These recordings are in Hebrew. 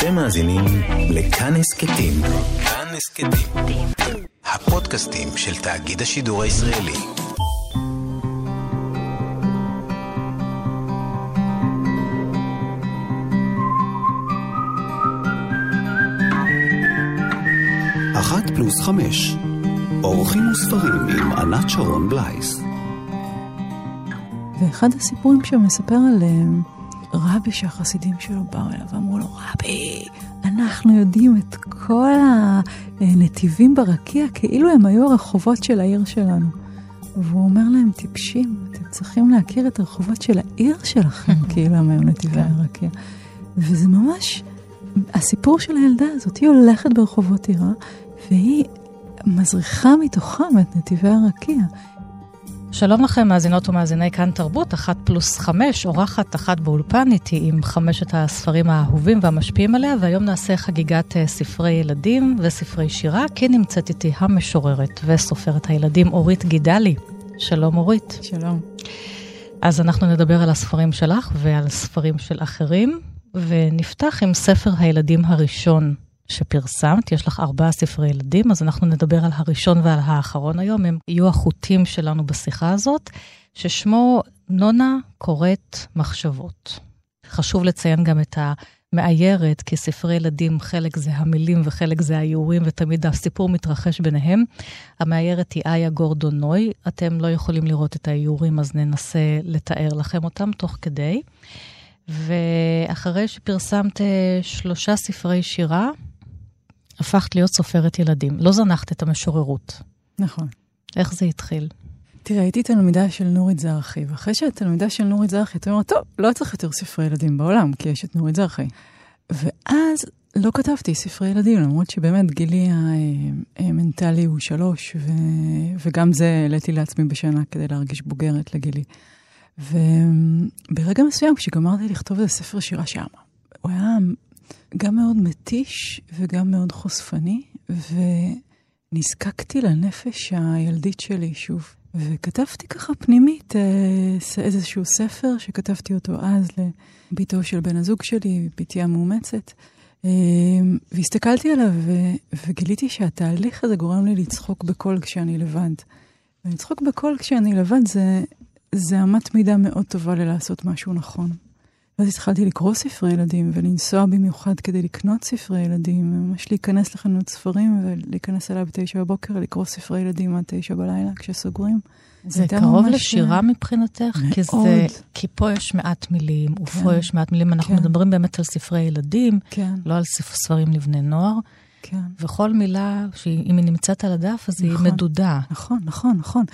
אתם מאזינים לכאן הסכתים. כאן הסכתים. הפודקאסטים של תאגיד השידור הישראלי. אחת פלוס חמש. אורחים וספרים עם ענת שרון בלייס. ואחד הסיפורים שהוא מספר על אה, רבי שהחסידים שלו באו אליו ואמרו לו, רבי, אנחנו יודעים את כל הנתיבים ברקיע כאילו הם היו הרחובות של העיר שלנו. והוא אומר להם, טיפשים, אתם צריכים להכיר את הרחובות של העיר שלכם, כאילו הם היו נתיבי הרקיע. וזה ממש, הסיפור של הילדה הזאת, היא הולכת ברחובות עירה, והיא מזריחה מתוכם את נתיבי הרקיע. שלום לכם, מאזינות ומאזיני כאן תרבות, אחת פלוס חמש, אורחת אחת באולפן איתי עם חמשת הספרים האהובים והמשפיעים עליה, והיום נעשה חגיגת אה, ספרי ילדים וספרי שירה, כי נמצאת איתי המשוררת וסופרת הילדים אורית גידלי. שלום אורית. שלום. אז אנחנו נדבר על הספרים שלך ועל ספרים של אחרים, ונפתח עם ספר הילדים הראשון שפרסמת, יש לך ארבעה ספרי ילדים, אז אנחנו נדבר על הראשון ועל האחרון היום, הם יהיו החוטים שלנו בשיחה הזאת, ששמו נונה קוראת מחשבות. חשוב לציין גם את המאיירת, כי ספרי ילדים, חלק זה המילים וחלק זה האיורים, ותמיד הסיפור מתרחש ביניהם. המאיירת היא איה גורדונוי, אתם לא יכולים לראות את האיורים, אז ננסה לתאר לכם אותם תוך כדי. ואחרי שפרסמת שלושה ספרי שירה, הפכת להיות סופרת ילדים. לא זנחת את המשוררות. נכון. איך זה התחיל? תראה, הייתי תלמידה של נורית זרחי, ואחרי שהייתי תלמידה של נורית זרחי, אתה אומר, טוב, לא צריך יותר ספרי ילדים בעולם, כי יש את נורית זרחי. ואז לא כתבתי ספרי ילדים, למרות שבאמת גילי המנטלי הוא שלוש, ו... וגם זה העליתי לעצמי בשנה כדי להרגיש בוגרת לגילי. וברגע מסוים, כשגמרתי לכתוב את הספר שירה שם, הוא היה גם מאוד מתיש וגם מאוד חושפני, ונזקקתי לנפש הילדית שלי שוב. וכתבתי ככה פנימית אה, איזשהו ספר שכתבתי אותו אז לביתו של בן הזוג שלי, בתי המאומצת. אה, והסתכלתי עליו וגיליתי שהתהליך הזה גורם לי לצחוק בקול כשאני לבד. ולצחוק בקול כשאני לבד זה, זה אמת מידה מאוד טובה ללעשות משהו נכון. ואז התחלתי לקרוא ספרי ילדים ולנסוע במיוחד כדי לקנות ספרי ילדים, ממש להיכנס לחנות ספרים ולהיכנס אליו בתשע בבוקר, לקרוא ספרי ילדים עד תשע בלילה כשסוגרים. זה קרוב לשירה מבחינתך? מאוד. כי, זה, כי פה יש מעט מילים, כן. ופה יש מעט מילים. אנחנו כן. מדברים באמת על ספרי ילדים, כן. לא על ספרים לבני נוער. כן. וכל מילה, שאם היא נמצאת על הדף, אז נכון, היא מדודה. נכון, נכון, נכון.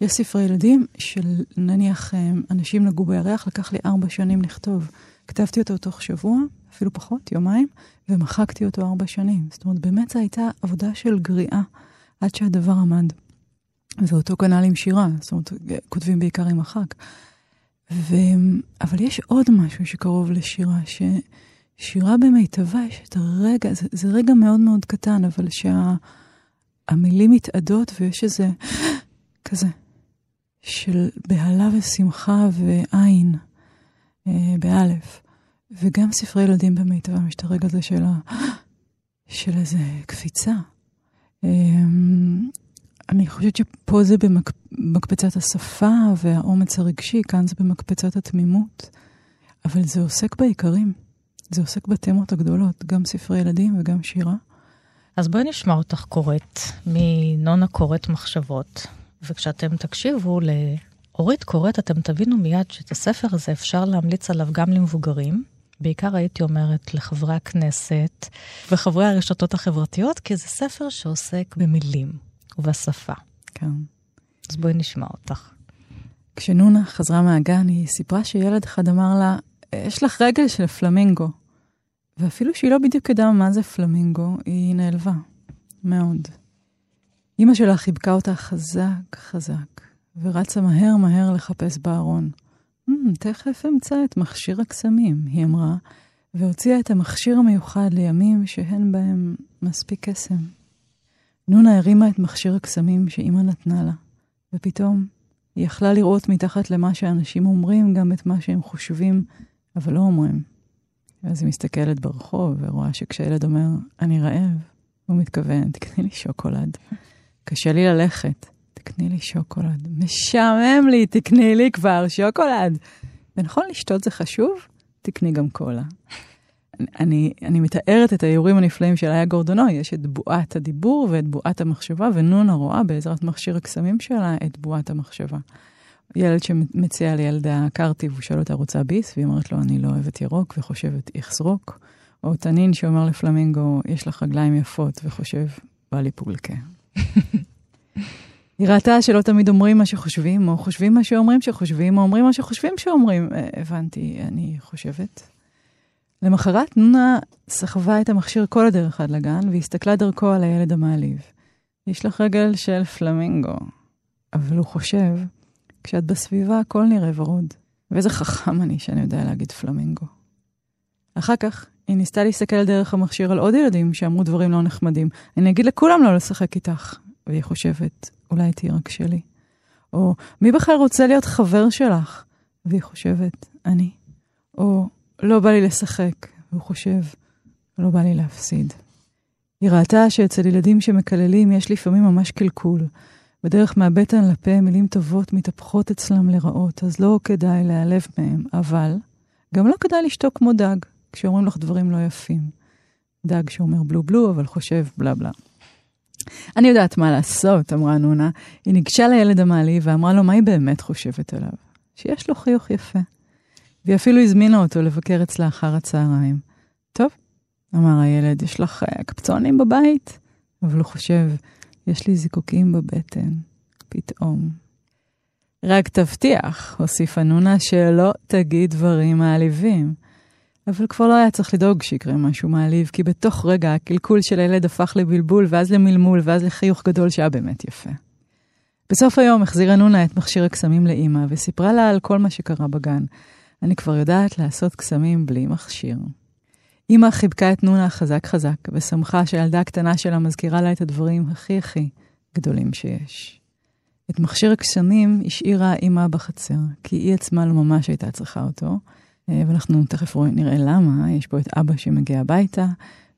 יש ספרי ילדים של נניח אה, אנשים נגעו בירח, לקח לי ארבע שנים לכתוב. כתבתי אותו תוך שבוע, אפילו פחות, יומיים, ומחקתי אותו ארבע שנים. זאת אומרת, באמת זו הייתה עבודה של גריעה עד שהדבר עמד. ואותו כנ"ל עם שירה, זאת אומרת, כותבים בעיקר עם הח"כ. ו... אבל יש עוד משהו שקרוב לשירה, ש... שירה במיטבה יש את הרגע, זה, זה רגע מאוד מאוד קטן, אבל שהמילים שה, מתאדות ויש איזה כזה של בהלה ושמחה ועין, אה, באלף. וגם ספרי ילדים במיטבה, יש את הרגע הזה של, של איזה קפיצה. אה, אני חושבת שפה זה במקפצת השפה והאומץ הרגשי, כאן זה במקפצת התמימות, אבל זה עוסק בעיקרים. זה עוסק בתמות הגדולות, גם ספרי ילדים וגם שירה. אז בואי נשמע אותך קוראת, מנונה קוראת מחשבות, וכשאתם תקשיבו לאורית קוראת, אתם תבינו מיד שאת הספר הזה אפשר להמליץ עליו גם למבוגרים. בעיקר הייתי אומרת לחברי הכנסת וחברי הרשתות החברתיות, כי זה ספר שעוסק במילים ובשפה. כן. אז בואי נשמע אותך. כשנונה חזרה מהגן, היא סיפרה שילד אחד אמר לה, יש לך רגל של פלמינגו. ואפילו שהיא לא בדיוק ידעה מה זה פלמינגו, היא נעלבה. מאוד. אמא שלה חיבקה אותה חזק חזק, ורצה מהר מהר לחפש בארון. Mm, תכף אמצא את מכשיר הקסמים, היא אמרה, והוציאה את המכשיר המיוחד לימים שאין בהם מספיק קסם. נונה הרימה את מכשיר הקסמים שאימא נתנה לה, ופתאום היא יכלה לראות מתחת למה שאנשים אומרים גם את מה שהם חושבים, אבל לא אומרים. ואז היא מסתכלת ברחוב ורואה שכשילד אומר, אני רעב, הוא מתכוון, תקני לי שוקולד. קשה לי ללכת, תקני לי שוקולד. משעמם לי, תקני לי כבר שוקולד. ונכון, לשתות זה חשוב? תקני גם קולה. אני, אני מתארת את האיורים הנפלאים של איה גורדונוי, יש את בועת הדיבור ואת בועת המחשבה, ונונה רואה בעזרת מכשיר הקסמים שלה את בועת המחשבה. ילד שמציע לילדה קרטיב, הוא שואל אותה, רוצה ביס? והיא אומרת לו, אני לא אוהבת ירוק, וחושבת, יחזרוק. או תנין שאומר לפלמינגו, יש לך רגליים יפות, וחושב, בא לי פולקה. היא ראתה שלא תמיד אומרים מה שחושבים, או חושבים מה שאומרים שחושבים, או אומרים מה שחושבים שאומרים. אה, הבנתי, אני חושבת. למחרת נונה סחבה את המכשיר כל הדרך עד לגן, והסתכלה דרכו על הילד המעליב. יש לך רגל של פלמינגו, אבל הוא חושב, כשאת בסביבה הכל נראה ורוד. ואיזה חכם אני שאני יודע להגיד פלמינגו. אחר כך היא ניסתה להסתכל דרך המכשיר על עוד ילדים שאמרו דברים לא נחמדים. אני אגיד לכולם לא לשחק איתך. והיא חושבת, אולי תהיי רק שלי. או, מי בכלל רוצה להיות חבר שלך? והיא חושבת, אני. או, לא בא לי לשחק. והוא חושב, לא בא לי להפסיד. היא ראתה שאצל ילדים שמקללים יש לפעמים ממש קלקול. בדרך מהבטן לפה מילים טובות מתהפכות אצלם לרעות, אז לא כדאי להיעלב מהם, אבל גם לא כדאי לשתוק כמו דג, כשאומרים לך דברים לא יפים. דג שאומר בלו בלו, אבל חושב בלה בלה. אני יודעת מה לעשות, אמרה נונה. היא ניגשה לילד המעליב ואמרה לו מה היא באמת חושבת עליו. שיש לו חיוך יפה. והיא אפילו הזמינה אותו לבקר אצלה אחר הצהריים. טוב, אמר הילד, יש לך אה, קפצונים בבית? אבל הוא חושב, יש לי זיקוקים בבטן, פתאום. רק תבטיח, הוסיפה נונה, שלא תגיד דברים מעליבים. אבל כבר לא היה צריך לדאוג שיקרה משהו מעליב, כי בתוך רגע הקלקול של הילד הפך לבלבול, ואז למלמול, ואז לחיוך גדול שהיה באמת יפה. בסוף היום החזירה נונה את מכשיר הקסמים לאימא, וסיפרה לה על כל מה שקרה בגן. אני כבר יודעת לעשות קסמים בלי מכשיר. אימא חיבקה את נונה חזק חזק, ושמחה שהילדה הקטנה שלה מזכירה לה את הדברים הכי הכי גדולים שיש. את מכשיר הקסמים השאירה אימא בחצר, כי היא עצמה לא ממש הייתה צריכה אותו, אה, ואנחנו תכף נראה למה. יש פה את אבא שמגיע הביתה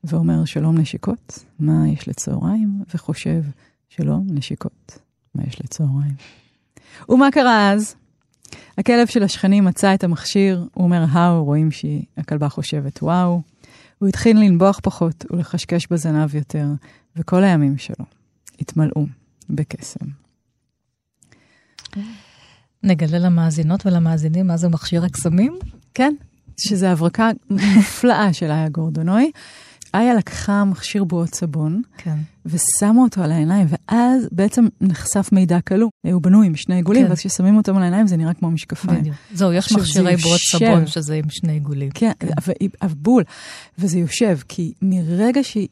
ואומר שלום נשיקות, מה יש לצהריים? וחושב שלום נשיקות, מה יש לצהריים? ומה קרה אז? הכלב של השכנים מצא את המכשיר, הוא אומר האו, רואים שהכלבה חושבת וואו. הוא התחיל לנבוח פחות ולחשקש בזנב יותר, וכל הימים שלו התמלאו בקסם. נגלה למאזינות ולמאזינים מה זה מכשיר הקסמים? כן, שזו הברקה מופלאה של איה גורדונוי. איה לקחה מכשיר בועות סבון, כן. ושמה אותו על העיניים, ואז בעצם נחשף מידע כלוא. הוא בנוי עם שני עיגולים, כן. ואז כששמים אותם על העיניים זה נראה כמו משקפיים. בדיוק. זהו, יש מכשירי בועות סבון שזה עם שני עיגולים. כן, כן. אבל בול. וזה יושב, כי מרגע שהיא...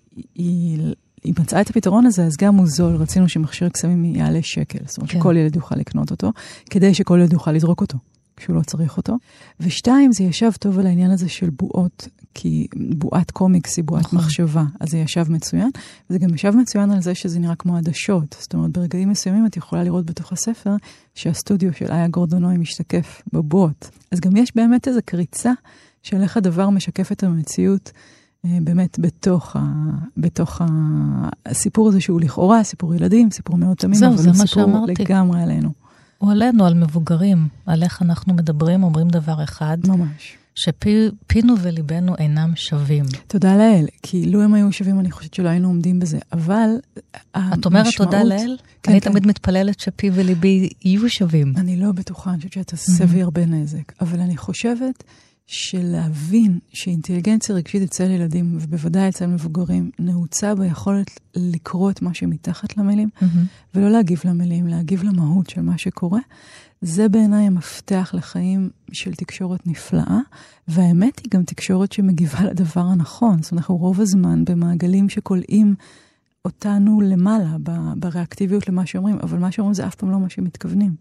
היא מצאה את הפתרון הזה, אז גם הוא זול, רצינו שמכשיר קסמים יעלה שקל, זאת אומרת כן. שכל ילד יוכל לקנות אותו, כדי שכל ילד יוכל לזרוק אותו. כשהוא לא צריך אותו. ושתיים, זה ישב טוב על העניין הזה של בועות, כי בועת קומיקס היא בועת נכון. מחשבה, אז זה ישב מצוין. וזה גם ישב מצוין על זה שזה נראה כמו עדשות. זאת אומרת, ברגעים מסוימים את יכולה לראות בתוך הספר שהסטודיו של איה גורדונוי משתקף בבועות. אז גם יש באמת איזו קריצה של איך הדבר משקף את המציאות. אה, באמת בתוך, ה, בתוך ה, הסיפור הזה שהוא לכאורה סיפור ילדים, סיפור מאוד תמים, אבל הוא סיפור לגמרי עלינו. הוא עלינו, על מבוגרים, על איך אנחנו מדברים, אומרים דבר אחד. ממש. שפינו וליבנו אינם שווים. תודה לאל, כי לו הם היו שווים, אני חושבת שלא היינו עומדים בזה, אבל המשמעות... את אומרת תודה לאל? כן, אני כן. תמיד מתפללת שפי וליבי יהיו שווים. אני לא בטוחה, אני חושבת שאתה סבי הרבה נזק, אבל אני חושבת של להבין שאינטליגנציה רגשית אצל ילדים, ובוודאי אצל מבוגרים, נעוצה ביכולת לקרוא את מה שמתחת למילים, mm-hmm. ולא להגיב למילים, להגיב למהות של מה שקורה. זה בעיניי המפתח לחיים של תקשורת נפלאה, והאמת היא גם תקשורת שמגיבה לדבר הנכון. זאת אומרת, אנחנו רוב הזמן במעגלים שכולאים אותנו למעלה, בריאקטיביות למה שאומרים, אבל מה שאומרים זה אף פעם לא מה שמתכוונים.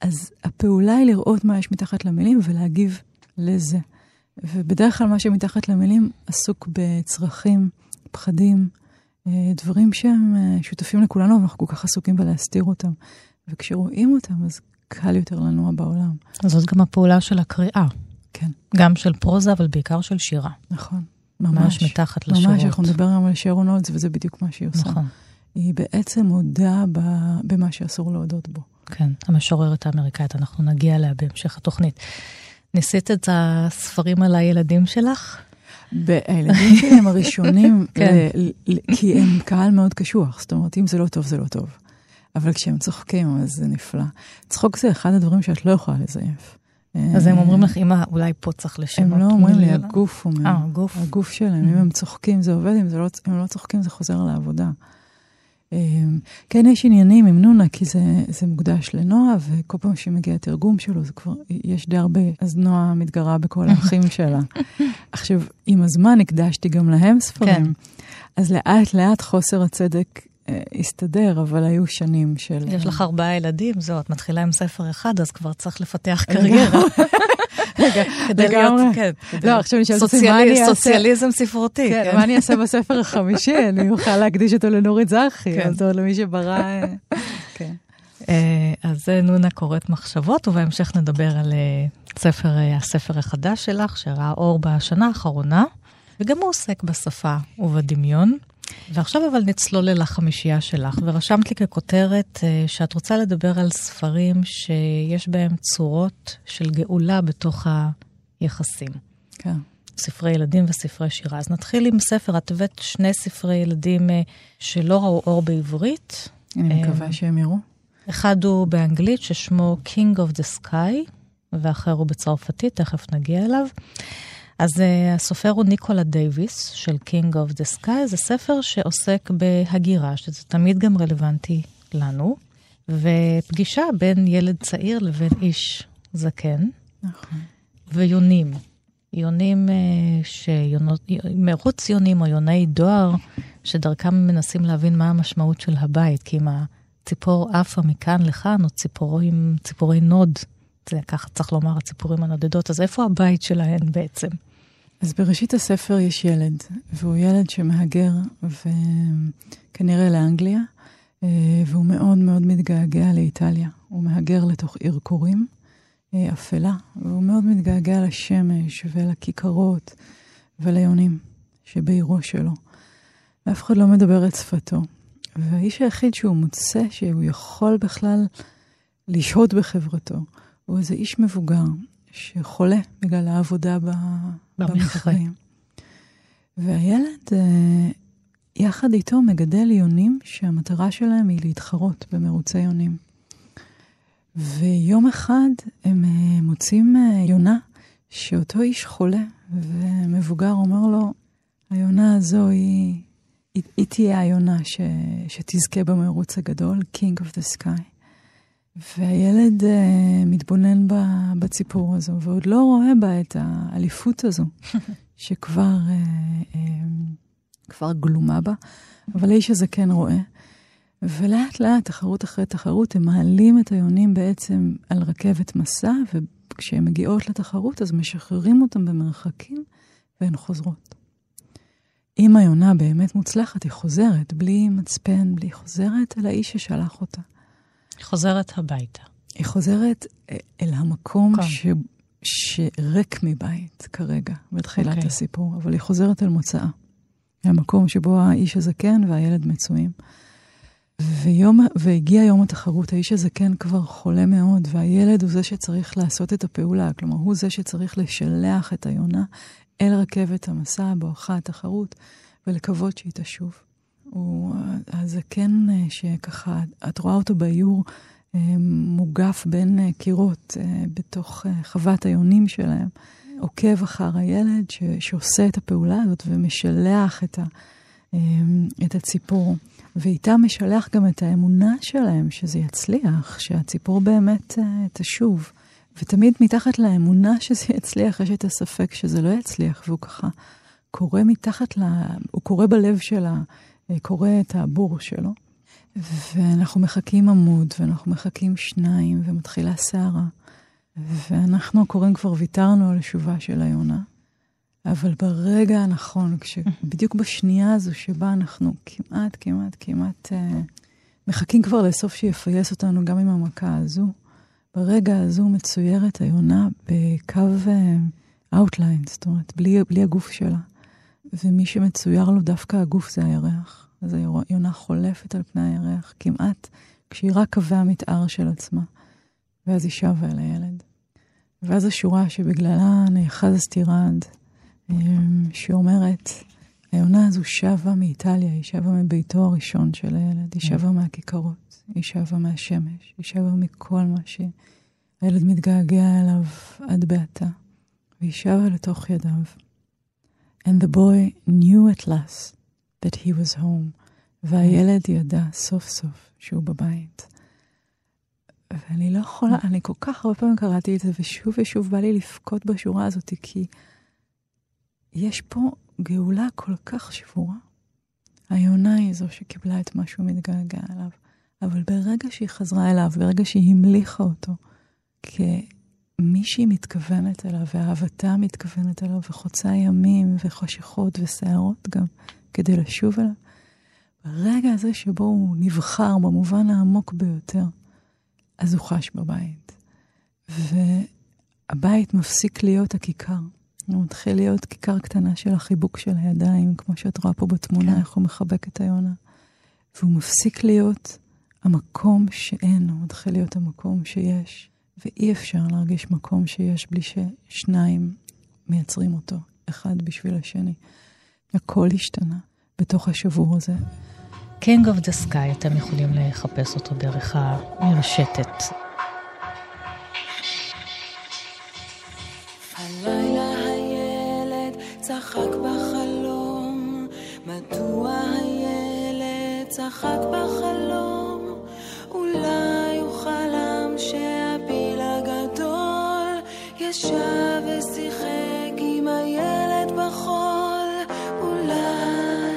אז הפעולה היא לראות מה יש מתחת למילים ולהגיב לזה. ובדרך כלל מה שמתחת למילים עסוק בצרכים, פחדים, אה, דברים שהם אה, שותפים לכולנו, ואנחנו כל כך עסוקים בלהסתיר אותם. וכשרואים אותם, אז קל יותר לנוע בעולם. אז זאת גם הפעולה של הקריאה. כן. גם של פרוזה, אבל בעיקר של שירה. נכון, ממש. ממש. מתחת לשורות. ממש, אנחנו נדבר היום על שרון הולץ, וזה בדיוק מה שהיא עושה. נכון. היא בעצם מודה במה שאסור להודות בו. כן, המשוררת האמריקאית, אנחנו נגיע אליה בהמשך התוכנית. ניסית את הספרים על הילדים שלך? הילדים שלי הם הראשונים, כן. ל- ל- כי הם קהל מאוד קשוח. זאת אומרת, אם זה לא טוב, זה לא טוב. אבל כשהם צוחקים, אז זה נפלא. צחוק זה אחד הדברים שאת לא יכולה לזייף. אז הם אה, אומרים לך, אמא, אולי פה צריך לשנות. הם לא אומרים לי, מילה." הגוף אומר. אה, הגוף. הגוף שלהם, אם הם צוחקים זה עובד, אם זה לא- אם הם לא צוחקים זה חוזר לעבודה. אמ, כן, יש עניינים עם נונה, כי זה, זה מוקדש לנועה, וכל פעם שמגיע תרגום שלו, זה כבר, יש די הרבה, אז נועה מתגרה בכל האחים שלה. עכשיו, עם הזמן הקדשתי גם להם ספרים, כן. אז לאט לאט חוסר הצדק אה, הסתדר, אבל היו שנים של... יש לך ארבעה ילדים, זהו, את מתחילה עם ספר אחד, אז כבר צריך לפתח קריירה. רגע, כדי. להיות, כן. לא, עכשיו נשאלת אותי, סוציאלי- מה אני אעשה? סוציאליזם ספרותי, כן, כן. מה אני אעשה בספר החמישי? אני אוכל להקדיש אותו לנורית זרחי, כן. זאת אומרת, למי שברא... אה, כן. אה, אז זה נונה קוראת מחשבות, ובהמשך נדבר על אה, ספר, הספר החדש שלך, שראה אור בשנה האחרונה, וגם הוא עוסק בשפה ובדמיון. ועכשיו אבל נצלול אל החמישייה שלך, ורשמת לי ככותרת אה, שאת רוצה לדבר על ספרים שיש בהם צורות של גאולה בתוך היחסים. כן. ספרי ילדים וספרי שירה. אז נתחיל עם ספר, את הבאת שני ספרי ילדים אה, שלא ראו אור בעברית. אני אה, מקווה שהם יראו. אחד הוא באנגלית ששמו King of the Sky, ואחר הוא בצרפתית, תכף נגיע אליו. אז uh, הסופר הוא ניקולה דייוויס של King of the Sky, זה ספר שעוסק בהגירה, שזה תמיד גם רלוונטי לנו, ופגישה בין ילד צעיר לבין איש זקן, נכון. ויונים. יונים, uh, שיונות, מרוץ יונים או יוני דואר, שדרכם מנסים להבין מה המשמעות של הבית, כי אם הציפור עפה מכאן לכאן, או ציפורים, ציפורי נוד, זה ככה צריך לומר, הציפורים הנודדות, אז איפה הבית שלהן בעצם? אז בראשית הספר יש ילד, והוא ילד שמהגר, וכנראה לאנגליה, אה, והוא מאוד מאוד מתגעגע לאיטליה. הוא מהגר לתוך עיר קורים, אה, אפלה, והוא מאוד מתגעגע לשמש ולכיכרות וליונים שבעירו שלו. ואף אחד לא מדבר את שפתו. והאיש היחיד שהוא מוצא שהוא יכול בכלל לשהות בחברתו, הוא איזה איש מבוגר שחולה בגלל העבודה ב... במכרה. במכרים. והילד, אה, יחד איתו, מגדל יונים שהמטרה שלהם היא להתחרות במרוצי יונים. ויום אחד הם אה, מוצאים אה, יונה שאותו איש חולה, ומבוגר אומר לו, היונה הזו היא, היא, היא תהיה היונה ש, שתזכה במרוץ הגדול, King of the Sky. והילד uh, מתבונן ב, בציפור הזו, ועוד לא רואה בה את האליפות הזו, שכבר uh, um, כבר גלומה בה, אבל האיש הזה כן רואה. ולאט לאט, תחרות אחרי תחרות, הם מעלים את היונים בעצם על רכבת מסע, וכשהן מגיעות לתחרות, אז משחררים אותם במרחקים, והן חוזרות. אם היונה באמת מוצלחת, היא חוזרת, בלי מצפן, בלי חוזרת אל האיש ששלח אותה. היא חוזרת הביתה. היא חוזרת אה, אל המקום כן. ש... שריק מבית כרגע, בתחילת אוקיי. הסיפור, אבל היא חוזרת אל מוצאה. המקום שבו האיש הזקן והילד מצויים. ויום, והגיע יום התחרות, האיש הזקן כבר חולה מאוד, והילד הוא זה שצריך לעשות את הפעולה, כלומר, הוא זה שצריך לשלח את היונה אל רכבת המסע בואכה התחרות, ולקוות שהיא תשוב. הוא הזקן אה, שככה, את רואה אותו באיור אה, מוגף בין אה, קירות בתוך חוות היונים שלהם, עוקב אחר הילד ש, שעושה את הפעולה הזאת ומשלח את, ה, את הציפור. ואיתה משלח גם את האמונה שלהם שזה יצליח, שהציפור באמת תשוב. ותמיד מתחת לאמונה שזה יצליח, יש את הספק שזה לא יצליח, והוא ככה קורא מתחת ל... הוא קורא בלב אה, קורא את הבור שלו. ואנחנו מחכים עמוד, ואנחנו מחכים שניים, ומתחילה סערה. ואנחנו הקוראים כבר ויתרנו על שובה של היונה. אבל ברגע הנכון. בדיוק בשנייה הזו שבה אנחנו כמעט, כמעט, כמעט אה, מחכים כבר לסוף שיפייס אותנו גם עם המכה הזו, ברגע הזו מצוירת היונה בקו, אה, outline, זאת אומרת, בלי, בלי הגוף שלה. ומי שמצויר לו דווקא הגוף זה הירח. אז היונה חולפת על פני הירח כמעט כשהיא רק קווי המתאר של עצמה. ואז היא שבה אל הילד. ואז השורה שבגללה נאחז הסטירד, אמ, שאומרת, היונה הזו שבה מאיטליה, היא שבה מביתו הראשון של הילד, היא שבה מהכיכרות, היא שבה מהשמש, היא שבה מכל מה שהילד מתגעגע אליו עד בעתה, והיא שבה לתוך ידיו. And the boy knew at last that he was home, והילד ידע סוף סוף שהוא בבית. ואני לא יכולה, אני כל כך הרבה פעמים קראתי את זה, ושוב ושוב בא לי לבכות בשורה הזאת, כי יש פה גאולה כל כך שבורה. היונה היא זו שקיבלה את מה שהוא מתגעגע אליו, אבל ברגע שהיא חזרה אליו, ברגע שהיא המליכה אותו, כמי שהיא מתכוונת אליו, ואהבתה מתכוונת אליו, וחוצה ימים וחשכות וסערות גם, כדי לשוב אליו, ברגע הזה שבו הוא נבחר במובן העמוק ביותר, אז הוא חש בבית. והבית מפסיק להיות הכיכר. הוא מתחיל להיות כיכר קטנה של החיבוק של הידיים, כמו שאת רואה פה בתמונה, כן. איך הוא מחבק את היונה. והוא מפסיק להיות המקום שאין, הוא מתחיל להיות המקום שיש. ואי אפשר להרגיש מקום שיש בלי ששניים מייצרים אותו, אחד בשביל השני. הכל השתנה בתוך השבור הזה. King of the Sky, אתם יכולים לחפש אותו דרך המרשתת. הלילה הילד צחק בחלום, מדוע הילד צחק בחלום? ישב ושיחק עם הילד בחול, אולי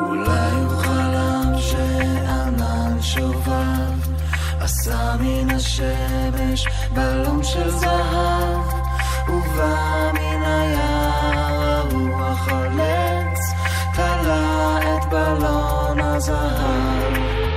אולי הוא חלם שענן שובב עשה מן השמש בלום של זהב ובא מן היער הרוח על תלה את בלון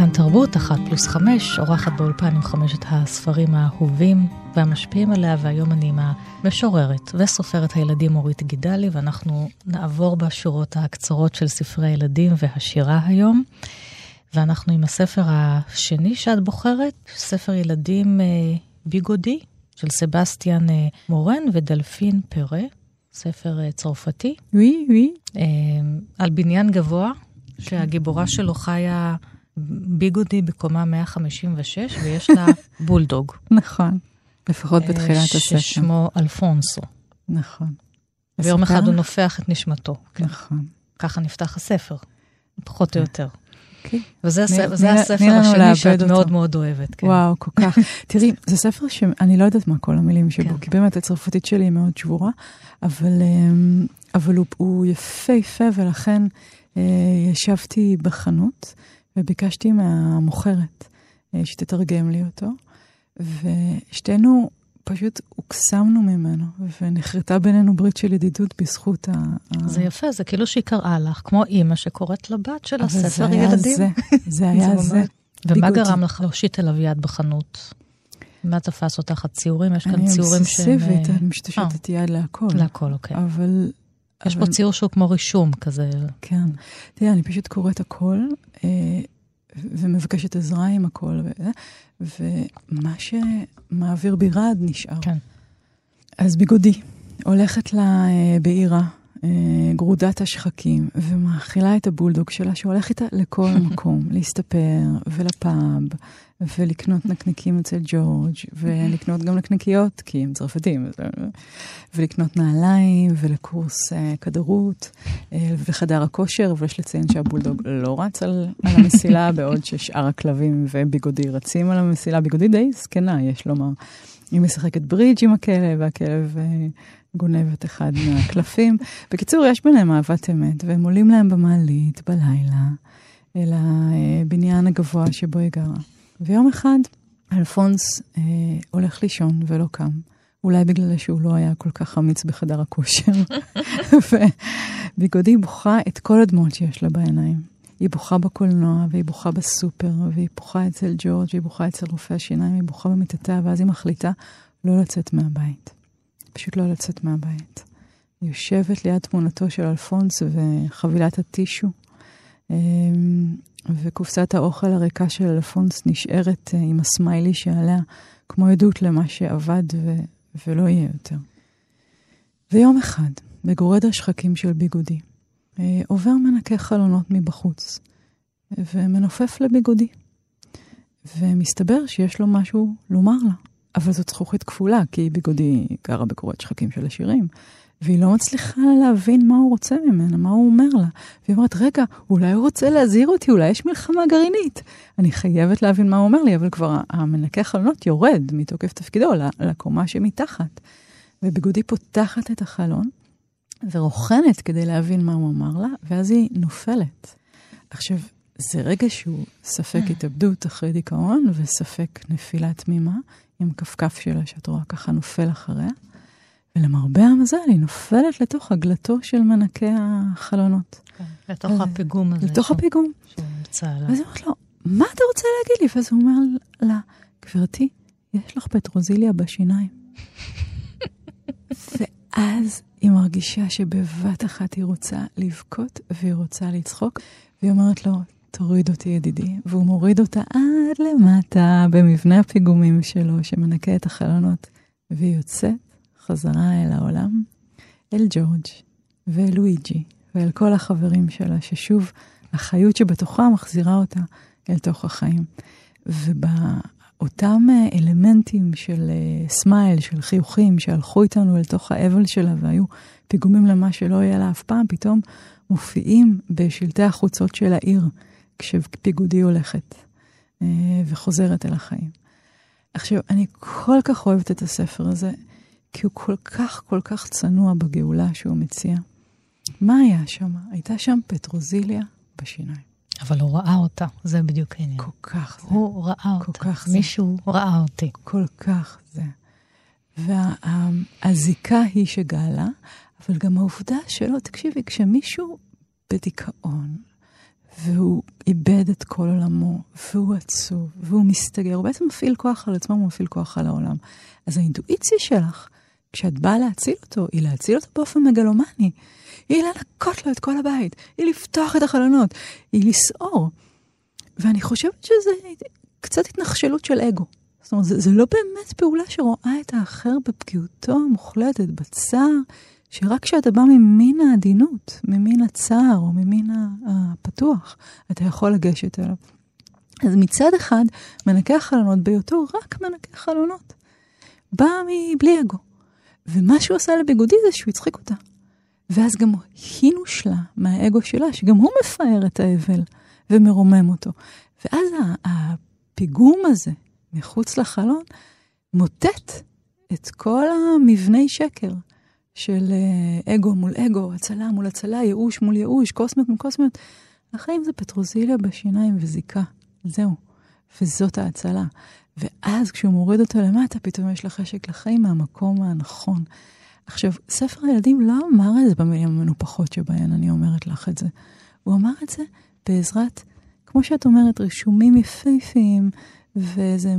הזהב תרבות, אחת פלוס חמש, אורחת באולפן עם חמשת הספרים האהובים והמשפיעים עליה, והיום אני עם המשוררת וסופרת הילדים אורית גידלי, ואנחנו נעבור בשורות הקצרות של ספרי הילדים והשירה היום. ואנחנו עם הספר השני שאת בוחרת, ספר ילדים אה, ביגודי, של סבסטיאן אה, מורן ודלפין פרה. ספר אה, צרפתי, ווי, ווי. אה, על בניין גבוה, שהגיבורה שלו חיה ביגודי בקומה 156, ויש לה בולדוג. נכון. לפחות בתחילת אה, הספר. ששמו אלפונסו. נכון. ויום אחד הוא? נופח את נשמתו. כן. נכון. ככה נפתח הספר, פחות או יותר. אוקיי. וזה הספר השני שאת. מאוד מאוד אוהבת. כן. וואו, כל כך. תראי, זה ספר שאני לא יודעת מה כל המילים שבו, כן. כי באמת הצרפתית שלי היא מאוד שבורה, אבל, אמ, הוא יפהפה, ולכן אה, ישבתי בחנות וביקשתי מהמוכרת אה, שתתרגם לי אותו, ושתינו פשוט הוקסמנו ממנו, ונחרטה בינינו ברית של ידידות בזכות ה... זה יפה, זה כאילו שהיא קראה לך, כמו אימא שקוראת לבת של זה הספר ילדים. זה, זה היה ממש- זה. ומה. גרם לך להושיט אליו יד בחנות? מה תפס אותך? הציורים? יש כאן אני ציורים שהם... אובססיבית, אה, אני משתמשת יד להכל. להכל, אוקיי. אבל... יש פה ציור שהוא כמו רישום כזה. כן. תראה, אני פשוט קוראת הכל, אה, ומבקשת עזרה עם הכל, וזה, ומה שמעביר בי רעד נשאר. כן. אז ביגודי, הולכת לה אה, בעירה, אה, גרודת השחקים, ומאכילה את הבולדוג שלה, שהולך איתה לכל מקום, להסתפר, ולפאב, ולקנות נקניקים אצל ג'ורג', ולקנות גם נקניקיות, כי הם צרפתים, אה, ולקנות נעליים, ולקורס אה, כדרות, אה, וחדר הכושר, ויש לציין שהבולדוג לא רץ על, על המסילה, בעוד ששאר הכלבים וביגודי רצים על המסילה. ביגודי די זקנה, יש לומר. היא משחקת ברידג' עם הכלב, והכלב גונב את אחד מהקלפים. בקיצור, יש ביניהם אהבת אמת, והם עולים להם במעלית בלילה אל הבניין הגבוה שבו היא גרה. ויום אחד אלפונס אה, הולך לישון ולא קם. אולי בגלל שהוא לא היה כל כך אמיץ בחדר הכושר. וביגודי בוכה את כל הדמעות שיש לה בעיניים. היא בוכה בקולנוע, והיא בוכה בסופר, והיא בוכה אצל ג'ורג', והיא בוכה אצל רופא השיניים, היא בוכה במיטתה, ואז היא מחליטה לא לצאת מהבית. פשוט לא לצאת מהבית. היא יושבת ליד תמונתו של אלפונס וחבילת הטישו, אמ, וקופסת האוכל הריקה של אלפונס נשארת אה, עם הסמיילי שעליה, כמו עדות למה שאבד ו- ולא יהיה יותר. ויום אחד, בגורד השחקים של ביגודי, אה, עובר מנקה חלונות מבחוץ, ומנופף לביגודי. ומסתבר שיש לו משהו לומר לה. אבל זאת זכוכית כפולה, כי ביגודי גרה בקורת שחקים של השירים, והיא לא מצליחה להבין מה הוא רוצה ממנה, מה הוא אומר לה. והיא אומרת, רגע, אולי הוא רוצה להזהיר אותי, אולי יש מלחמה גרעינית. אני חייבת להבין מה הוא אומר לי, אבל כבר המנקה חלונות יורד מתוקף תפקידו לקומה שמתחת. וביגודי פותחת את החלון ורוכנת כדי להבין מה הוא אמר לה, ואז היא נופלת. עכשיו, זה רגע שהוא ספק התאבדות אחרי דיכאון וספק נפילה תמימה, עם הכפכף שלה שאת רואה ככה נופל אחריה. ולמרבה המזל, היא נופלת לתוך הגלתו של מנקה החלונות. לתוך אה, הפיגום הזה. לתוך שהוא- הפיגום. שהוא נמצא עליו. ואז היא אומרת לו, מה אתה רוצה להגיד לי? ואז הוא אומר לה, גברתי, יש לך פטרוזיליה בשיניים. ואז היא מרגישה שבבת אחת היא רוצה לבכות והיא רוצה לצחוק, והיא אומרת לו, תוריד אותי ידידי, והוא מוריד אותה עד למטה במבנה הפיגומים שלו שמנקה את החלונות, והיא יוצאת חזרה אל העולם, אל ג'ורג' ואל לואיג'י ואל כל החברים שלה, ששוב, החיות שבתוכה מחזירה אותה אל תוך החיים. ובאותם אה, אלמנטים של אה, סמייל, של חיוכים, שהלכו איתנו אל תוך האבל שלה והיו פיגומים למה שלא יהיה לה אף פעם, פתאום מופיעים בשלטי החוצות של העיר, כשפיגודי הולכת אה, וחוזרת אל החיים. עכשיו, אני כל כך אוהבת את הספר הזה, כי הוא כל כך כל כך צנוע בגאולה שהוא מציע. מה היה שם? הייתה שם פטרוזיליה בשיניים. אבל הוא ראה אותה, זה בדיוק העניין. כל כך זה. הוא ראה כל אותה. כך זה. מישהו ראה אותי. כל כך זה. והזיקה היא שגאלה, אבל גם העובדה שלא, תקשיבי, כשמישהו בדיכאון, והוא איבד את כל עולמו, והוא עצוב, והוא מסתגר, הוא בעצם מפעיל כוח על עצמו, הוא מפעיל כוח על העולם. אז האינטואיציה שלך, כשאת באה להציל אותו, היא להציל אותו באופן מגלומני. היא לנקות לו את כל הבית, היא לפתוח את החלונות, היא לסעור. ואני חושבת שזה קצת התנחשלות של אגו. זאת אומרת, זה, זה לא באמת פעולה שרואה את האחר בפגיעותו המוחלטת, בצער שרק כשאתה בא ממין העדינות, ממין הצער או ממין הפתוח, אתה יכול לגשת אליו. אז מצד אחד, מנקה החלונות בהיותו רק מנקה חלונות. בא מבלי אגו. ומה שהוא עשה לביגודי זה שהוא הצחיק אותה. ואז גם היא נושלה מהאגו שלה, שגם הוא מפאר את האבל ומרומם אותו. ואז הפיגום הזה מחוץ לחלון מוטט את כל המבני שקר של אה, אגו מול אגו, הצלה מול הצלה, ייאוש מול ייאוש, קוסמיות מול קוסמיות. החיים זה פטרוזיליה בשיניים וזיקה. זהו. וזאת ההצלה. ואז כשהוא מוריד אותו למטה, פתאום יש לך חשק לחיים מהמקום הנכון. עכשיו, ספר הילדים לא אמר את זה במילים המנופחות שבהן אני אומרת לך את זה. הוא אמר את זה בעזרת, כמו שאת אומרת, רישומים יפהפיים, וזה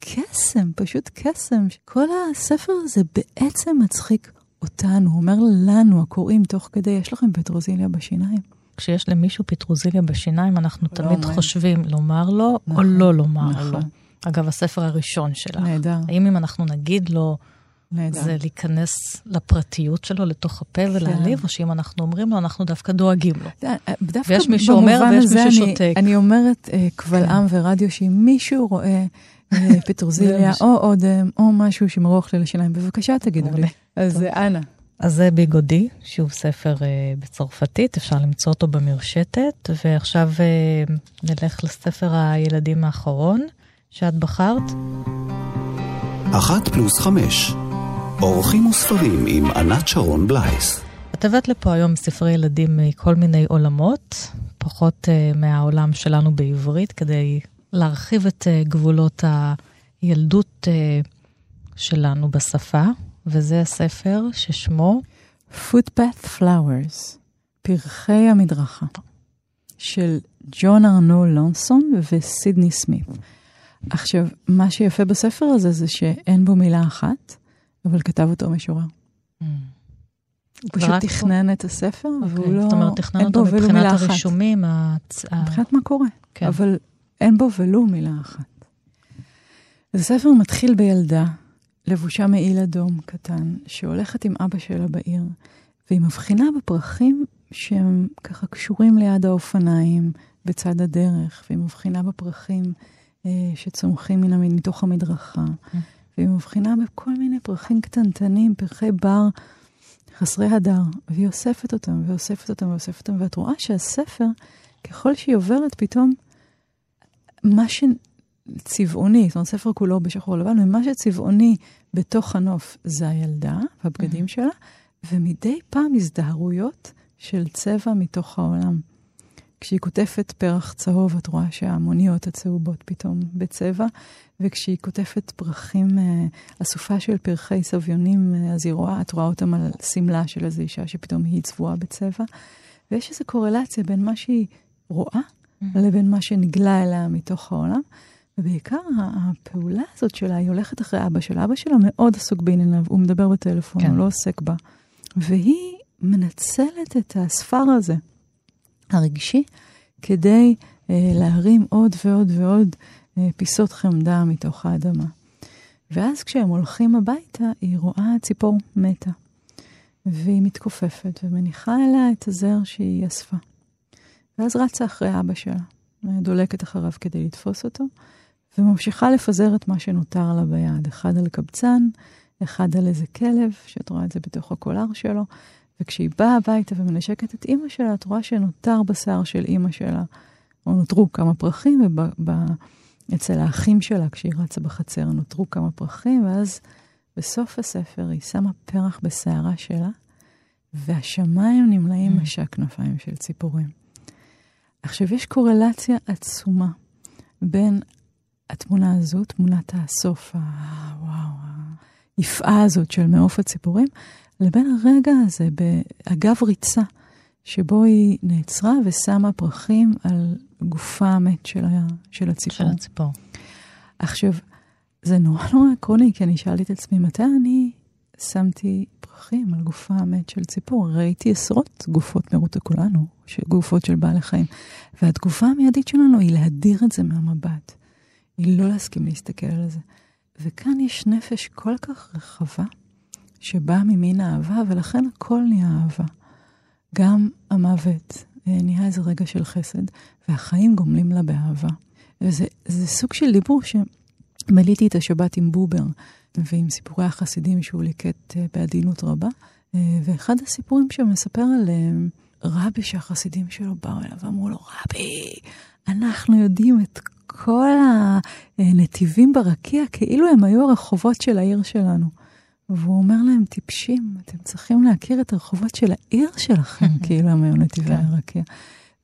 קסם, פשוט קסם. כל הספר הזה בעצם מצחיק אותנו, הוא אומר לנו, הקוראים, תוך כדי, יש לכם פטרוזיליה בשיניים. כשיש למישהו פטרוזיליה בשיניים, אנחנו לא תמיד אומר. חושבים לומר לו נכון, או לא לומר נכון. לו. אגב, הספר הראשון שלך. נהדר. האם אם אנחנו נגיד לו, נהדר. זה להיכנס לפרטיות שלו, לתוך הפה ולהעליב, כן. או שאם אנחנו אומרים לו, אנחנו דווקא דואגים לו. דווקא ויש מי שאומר ויש מי ששותק. אני, אני אומרת אה, קבל כן. עם ורדיו, שאם מישהו רואה אה, פטרוזיליה או אודם או משהו שמרוח לי לשיניים, בבקשה תגידו לי. אז אנא. אז זה ביגודי, שהוא ספר uh, בצרפתית, אפשר למצוא אותו במרשתת, ועכשיו uh, נלך לספר הילדים האחרון שאת בחרת. אחת פלוס חמש, אורחים וספרים עם ענת שרון בלייס. את הבאת לפה היום ספרי ילדים מכל מיני עולמות, פחות uh, מהעולם שלנו בעברית, כדי להרחיב את uh, גבולות הילדות uh, שלנו בשפה. וזה הספר ששמו Footpath Flowers, פרחי המדרכה, של ג'ון ארנו לונסון וסידני סמית. עכשיו, מה שיפה בספר הזה זה שאין בו מילה אחת, אבל כתב אותו משורר. Mm. הוא פשוט תכנן את הספר, okay. והוא אוקיי, לא... זאת אומרת, תכנן אותו מבחינת הרישומים. הצ... מבחינת מה קורה, כן. אבל אין בו ולו מילה אחת. הספר מתחיל בילדה לבושה מעיל אדום קטן, שהולכת עם אבא שלה בעיר, והיא מבחינה בפרחים שהם ככה קשורים ליד האופניים בצד הדרך, והיא מבחינה בפרחים אה, שצומחים מן מתוך המדרכה. והיא מבחינה בכל מיני פרחים קטנטנים, פרחי בר חסרי הדר, והיא אוספת אותם, ואוספת אותם, ואוספת אותם, ואת רואה שהספר, ככל שהיא עוברת, פתאום מה ש... צבעוני, זאת אומרת, ספר כולו בשחור לבן, ומה שצבעוני בתוך הנוף זה הילדה והבגדים. שלה, ומדי פעם הזדהרויות של צבע מתוך העולם. כשהיא קוטפת פרח צהוב, את רואה שהמוניות הצהובות פתאום בצבע, וכשהיא קוטפת פרחים, אה, אסופה של פרחי סביונים, אה, אז היא רואה, את רואה אותם על שמלה של איזו אישה שפתאום היא צבועה בצבע. ויש איזו קורלציה בין מה שהיא רואה. לבין מה שנגלה אליה מתוך העולם. ובעיקר הפעולה הזאת שלה, היא הולכת אחרי אבא שלה. אבא שלה מאוד עסוק בענייניו, הוא מדבר בטלפון, כן. הוא לא עוסק בה. והיא מנצלת את הספר הזה, הרגשי, כדי אה, להרים עוד ועוד ועוד אה, פיסות חמדה מתוך האדמה. ואז כשהם הולכים הביתה, היא רואה ציפור מתה. והיא מתכופפת ומניחה אליה את הזר שהיא אספה. ואז רצה אחרי אבא שלה, דולקת אחריו כדי לתפוס אותו, וממשיכה לפזר את מה שנותר לה ביד, אחד על קבצן, אחד על איזה כלב, שאת רואה את זה בתוך הקולר שלו, וכשהיא באה הביתה ומנשקת את אימא שלה, את רואה שנותר בשיער של אימא שלה, או נותרו כמה פרחים, ואצל האחים שלה, כשהיא רצה בחצר, נותרו כמה פרחים, ואז בסוף הספר היא שמה פרח בשערה שלה, והשמיים נמלאים mm. משק כנפיים של ציפורים. עכשיו, יש קורלציה עצומה בין התמונה הזו, תמונת הסוף, הוואו, היפאה הזאת של מעוף הציפורים, לבין הרגע הזה באגב ריצה, שבו היא נעצרה ושמה פרחים על גופה המת של, ה, של הציפור. של הציפור. עכשיו, זה נורא נורא עקרוני, כי אני שאלתי את עצמי, מתי אני שמתי פרחים על גופה המת של ציפור? ראיתי עשרות גופות מרות הכולנו, גופות של בעלי חיים. והתגובה המיידית שלנו היא להדיר את זה מהמבט. היא לא להסכים להסתכל על זה. וכאן יש נפש כל כך רחבה, שבא ממין אהבה, ולכן הכל נהיה אהבה. גם המוות אה, נהיה איזה רגע של חסד, והחיים גומלים לה באהבה. וזה סוג של דיבור שמליתי את השבת עם בובר ועם סיפורי החסידים שהוא ליקט אה, בעדינות רבה. אה, ואחד הסיפורים שמספר על רבי שהחסידים שלו באו אליו ואמרו לו, רבי, אנחנו יודעים את כל הנתיבים ברקיע כאילו הם היו הרחובות של העיר שלנו. והוא אומר להם, טיפשים, אתם צריכים להכיר את הרחובות של העיר שלכם, כאילו הם היו נתיבי כן. הרקיע.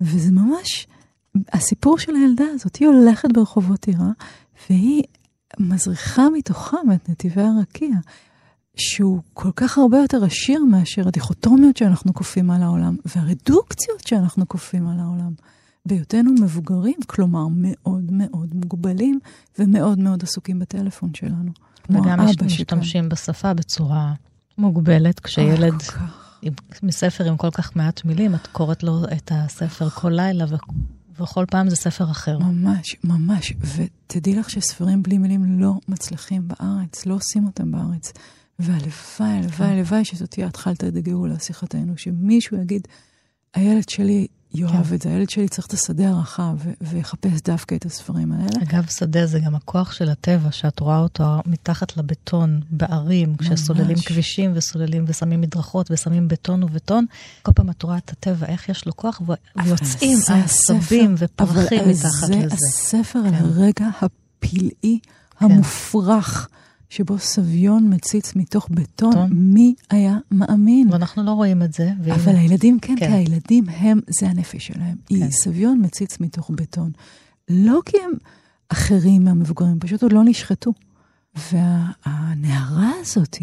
וזה ממש, הסיפור של הילדה הזאת, היא הולכת ברחובות עירה, והיא מזריחה מתוכם את נתיבי הרקיע, שהוא כל כך הרבה יותר עשיר מאשר הדיכוטומיות שאנחנו כופים על העולם, והרדוקציות שאנחנו כופים על העולם. בהיותנו מבוגרים, כלומר מאוד מאוד מוגבלים ומאוד מאוד עסוקים בטלפון שלנו. וגם משתמשים בשפה בצורה מוגבלת, כשילד עם, מספר עם כל כך מעט מילים, את קוראת לו את הספר כל לילה, ו... וכל פעם זה ספר אחר. ממש, ממש. ותדעי לך שספרים בלי מילים לא מצליחים בארץ, לא עושים אותם בארץ. והלוואי, הלוואי, כן. הלוואי שזאת תהיה התחלת הגאולה, שיחתנו, שמישהו יגיד, הילד שלי יאהב כן. את זה, הילד שלי צריך את השדה הרחב ויחפש דווקא את הספרים האלה. אגב, שדה זה גם הכוח של הטבע, שאת רואה אותו מתחת לבטון, בערים, כשסוללים כבישים וסוללים ושמים מדרכות ושמים בטון ובטון, כל פעם את רואה את הטבע, איך יש לו כוח, ויוצאים עשבים ופרחים מתחת לזה. אבל זה הספר כן. על הרגע הפלאי, כן. המופרך. שבו סביון מציץ מתוך בטון, טון. מי היה מאמין? ואנחנו לא רואים את זה. והנה... אבל הילדים כן, כן, כי הילדים הם, זה הנפש שלהם. כן. סביון מציץ מתוך בטון. לא כי הם אחרים מהמבוגרים, פשוט עוד לא נשחטו. והנערה הזאת,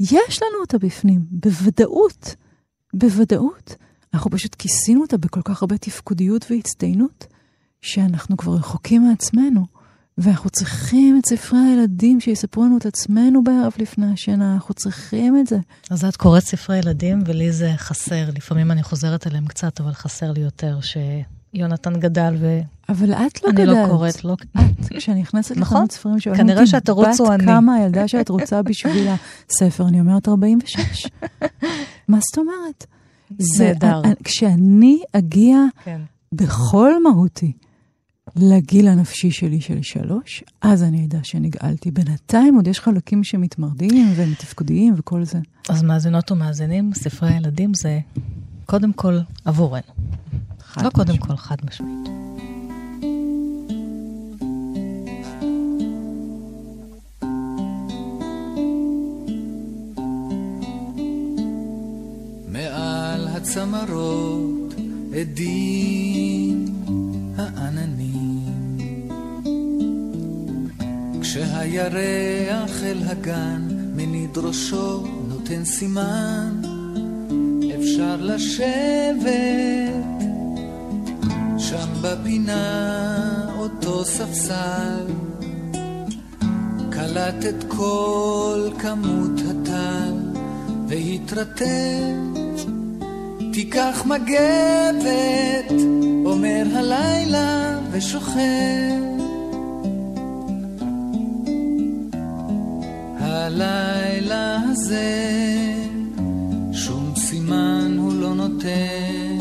יש לנו אותה בפנים, בוודאות, בוודאות. אנחנו פשוט כיסינו אותה בכל כך הרבה תפקודיות והצטיינות, שאנחנו כבר רחוקים מעצמנו. ואנחנו צריכים את ספרי הילדים שיספרו לנו את עצמנו בערב לפני השינה, אנחנו צריכים את זה. אז את קוראת ספרי ילדים, ולי זה חסר. לפעמים אני חוזרת אליהם קצת, אבל חסר לי יותר שיונתן גדל ו... אבל את לא גדלת. אני לא קוראת, לא... את, כשאני נכנסת נכון, לחנות ספרים שואלים כנראה שהתירוץ הוא אני. בת כמה הילדה שאת רוצה בשביל הספר, אני אומרת 46. מה זאת אומרת? זה דר. כשאני אגיע כן. בכל מהותי, לגיל הנפשי שלי של שלוש, אז אני אדע שנגאלתי. בינתיים עוד יש חלקים שמתמרדים והם תפקודיים וכל זה. אז מאזינות ומאזינים, ספרי הילדים זה קודם כל עבורנו. לא משמעית. קודם כל, חד משמעית. מעל הצמרות עדים העננים כשהירח אל הגן מניד ראשו נותן סימן אפשר לשבת. שם בפינה אותו ספסל קלט את כל כמות הטל והתרתם תיקח מגבת אומר הלילה ושוכב הלילה הזה שום סימן הוא לא נותן.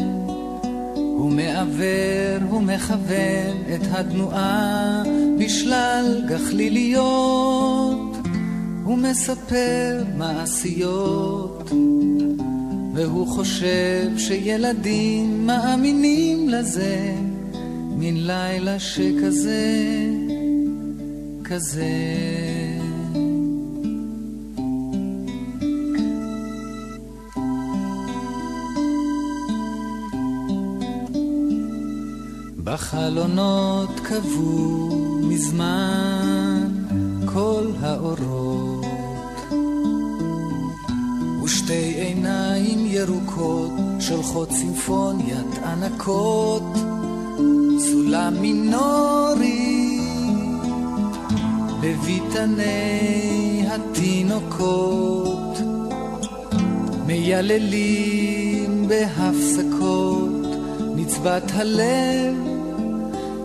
הוא מעוור, הוא מכוון את התנועה בשלל גחליליות. הוא מספר מעשיות והוא חושב שילדים מאמינים לזה. מן לילה שכזה, כזה. בחלונות קבעו מזמן כל האורות. ושתי עיניים ירוקות שולחות סימפוניית ענקות סולם מינורי בביתני התינוקות. מייללים בהפסקות נצבת הלב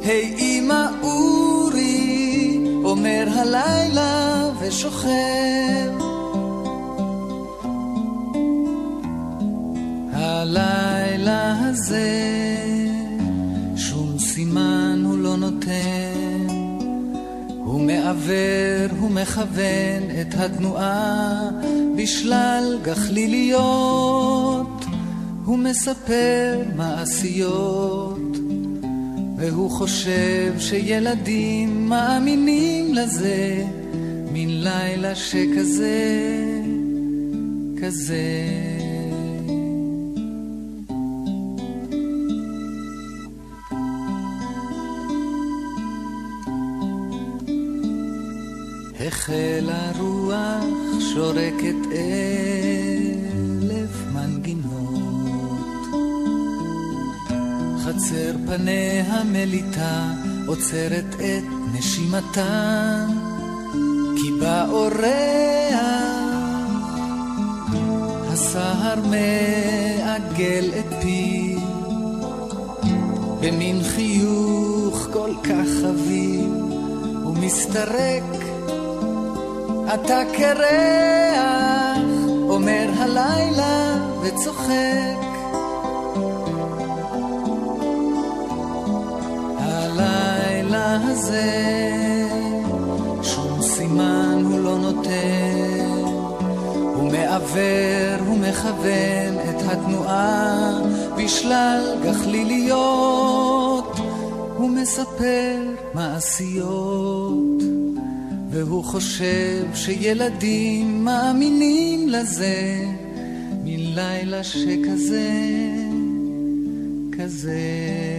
היי אמא אורי, אומר הלילה ושוכב. הלילה הזה, שום סימן הוא לא נותן. הוא מעוור, הוא מכוון את התנועה בשלל גחליליות. הוא מספר מעשיות. והוא חושב שילדים מאמינים לזה מין לילה שכזה, כזה. החלה רוח שורקת אלף חצר פניה מליטה עוצרת את נשימתה, כי בא אורח, הסהר מעגל את פיו, במין חיוך כל כך חביב, ומסתרק אתה קרח, אומר הלילה וצוחק. הזה, שום סימן הוא לא נותן, הוא מעוור, הוא מכוון את התנועה בשלל גחליליות, הוא מספר מעשיות. והוא חושב שילדים מאמינים לזה מלילה שכזה, כזה.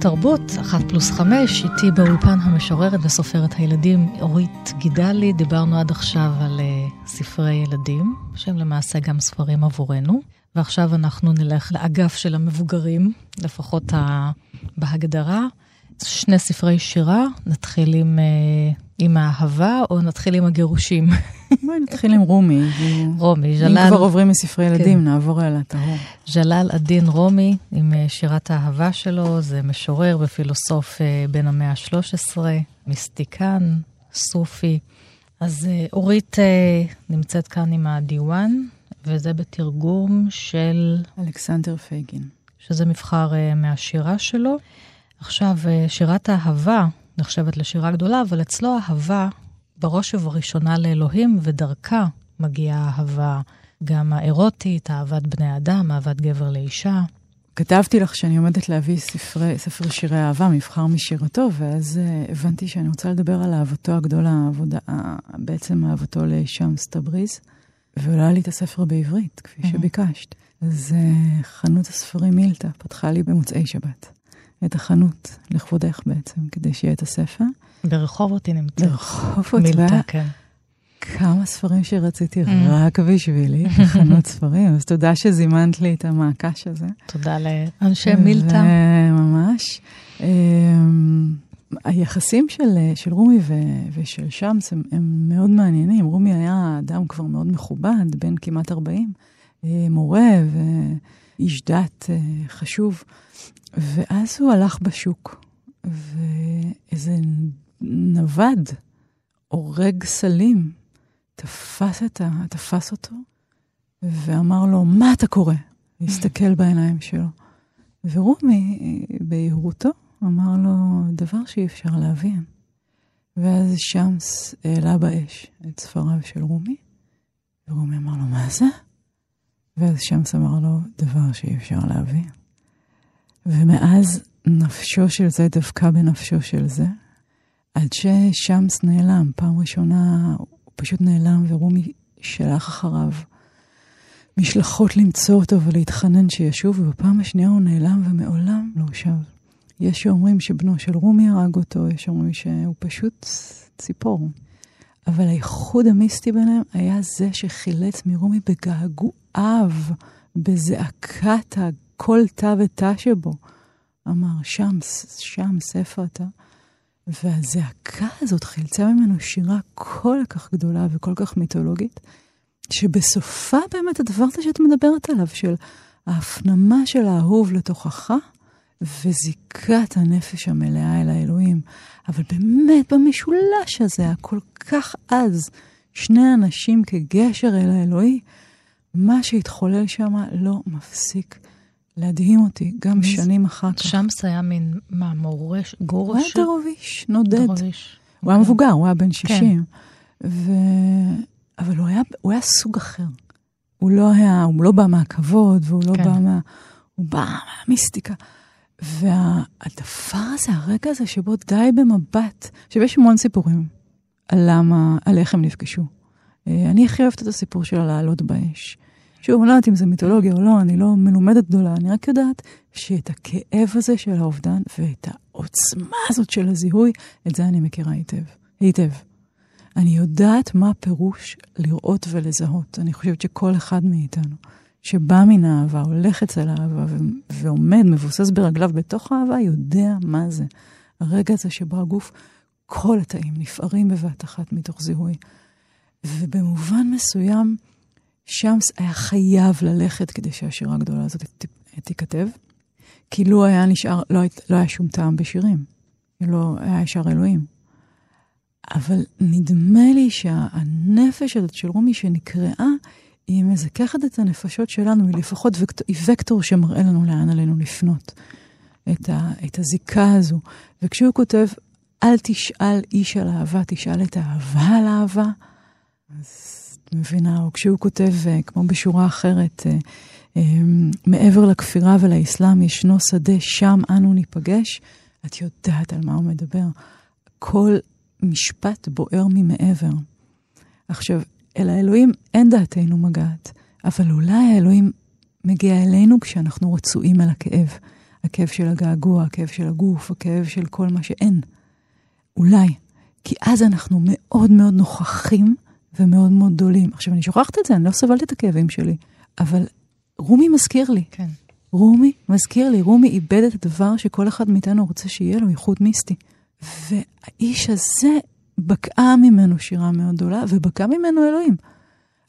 תרבות, אחת פלוס חמש, איתי באולפן המשוררת וסופרת הילדים אורית גידלי. דיברנו עד עכשיו על uh, ספרי ילדים, שהם למעשה גם ספרים עבורנו. ועכשיו אנחנו נלך לאגף של המבוגרים, לפחות ה... בהגדרה. שני ספרי שירה, נתחיל עם, uh, עם האהבה או נתחיל עם הגירושים? בואי נתחיל עם רומי. רומי, ז'לל... אם כבר עוברים מספרי ילדים, כן. נעבור אל הטהור. ז'לאל א-דין רומי, עם אה, שירת האהבה שלו, זה משורר ופילוסוף אה, בן המאה ה-13, מיסטיקן, סופי. אז אה, אורית נמצאת כאן עם הדיוואן, וזה בתרגום של... אלכסנדר פייגין. שזה מבחר מהשירה שלו. עכשיו, שירת האהבה נחשבת לשירה גדולה, אבל אצלו אהבה בראש ובראשונה לאלוהים, ודרכה מגיעה האהבה גם האירוטית, אהבת בני אדם, אהבת גבר לאישה. כתבתי לך שאני עומדת להביא ספרי, ספר שירי אהבה, מבחר משירתו, ואז uh, הבנתי שאני רוצה לדבר על אהבתו הגדולה, העבודה, בעצם אהבתו לשמס תבריז, ועולה לי את הספר בעברית, כפי. שביקשת. אז uh, חנות הספרים מילטה פתחה לי במוצאי שבת את החנות, לכבודך בעצם, כדי שיהיה את הספר. ברחובות היא נמצאת. ברחובות, מילטה, כן. כמה ספרים שרציתי mm. רק בשבילי, בחנות ספרים, אז תודה שזימנת לי את המעקש הזה. תודה לאנשי מילטה. ממש. אמ, היחסים של, של רומי ו, ושל שמס הם, הם מאוד מעניינים. רומי היה אדם כבר מאוד מכובד, בן כמעט 40, אה, מורה ואיש דת אה, חשוב. ואז הוא הלך בשוק, ואיזה נווד, הורג סלים, תפס, את ה, תפס אותו ואמר לו, מה אתה קורא? הסתכל בעיניים שלו. ורומי, ביהירותו, אמר לו דבר שאי אפשר להבין. ואז שמס העלה באש את ספריו של רומי, ורומי אמר לו, מה זה? ואז שמס אמר לו, דבר שאי אפשר להבין. ומאז נפשו של זה דבקה בנפשו של זה, עד ששמס נעלם. פעם ראשונה הוא פשוט נעלם, ורומי שלח אחריו משלחות למצוא אותו ולהתחנן שישוב, ובפעם השנייה הוא נעלם ומעולם לא שב. יש שאומרים שבנו של רומי הרג אותו, יש שאומרים שהוא פשוט ציפור. אבל הייחוד המיסטי ביניהם היה זה שחילץ מרומי בגעגועיו, בזעקת כל תא ותא שבו. אמר, שם, שם, איפה אתה? והזעקה הזאת חילצה ממנו שירה כל כך גדולה וכל כך מיתולוגית, שבסופה באמת הדבר הזה שאת מדברת עליו, של ההפנמה של האהוב לתוכך, וזיקת הנפש המלאה אל האלוהים. אבל באמת, במשולש הזה, הכל כך עז, שני אנשים כגשר אל האלוהי, מה שהתחולל שם לא מפסיק להדהים אותי, גם שנים אחר כך. שם זה היה מין, מה, מורש, גורש? הוא היה דרוביש, נודד. דרוביש. הוא היה מבוגר, הוא היה בן 60. כן. ו... אבל הוא היה, הוא היה סוג אחר. הוא לא היה, הוא לא בא מהכבוד, והוא לא כן. בא מה... הוא בא מהמיסטיקה. והדבר הזה, הרגע הזה שבו די במבט, עכשיו יש המון סיפורים על למה, על איך הם נפגשו. אה, אני הכי אוהבת את הסיפור של הלעלות באש. שוב, אני לא יודעת אם זה מיתולוגיה או לא, אני לא מלומדת גדולה, אני רק יודעת שאת הכאב הזה של האובדן ואת העוצמה הזאת של הזיהוי, את זה אני מכירה היטב. היטב. אני יודעת מה פירוש לראות ולזהות. אני חושבת שכל אחד מאיתנו שבא מן האהבה, הולך אצל האהבה ו- ועומד, מבוסס ברגליו בתוך האהבה, יודע מה זה. הרגע הזה שבו הגוף, כל התאים נפערים בבת אחת מתוך זיהוי. ובמובן מסוים, שמס היה חייב ללכת כדי שהשירה הגדולה הזאת תיכתב, כי לו היה נשאר, לא, לא היה שום טעם בשירים. לא היה ישר אלוהים. אבל נדמה לי שהנפש הזאת של רומי שנקראה, היא מזככת את הנפשות שלנו, היא לפחות וקטור, היא וקטור שמראה לנו לאן עלינו לפנות. את, ה, את הזיקה הזו. וכשהוא כותב, אל תשאל איש על אהבה, תשאל את האהבה על אהבה, אז את מבינה, או כשהוא כותב, אה, כמו בשורה אחרת, אה, אה, מעבר לכפירה ולאסלאם ישנו שדה, שם אנו ניפגש, את יודעת על מה הוא מדבר. כל משפט בוער ממעבר. עכשיו, אל האלוהים אין דעתנו מגעת, אבל אולי האלוהים מגיע אלינו כשאנחנו רצועים על הכאב. הכאב של הגעגוע, הכאב של הגוף, הכאב של כל מה שאין. אולי. כי אז אנחנו מאוד מאוד נוכחים ומאוד מאוד גדולים. עכשיו, אני שוכחת את זה, אני לא סבלת את הכאבים שלי, אבל רומי מזכיר לי. כן. רומי מזכיר לי, רומי איבד את הדבר שכל אחד מאיתנו רוצה שיהיה לו, ייחוד מיסטי. והאיש הזה בקעה ממנו שירה מאוד גדולה, ובקע ממנו אלוהים.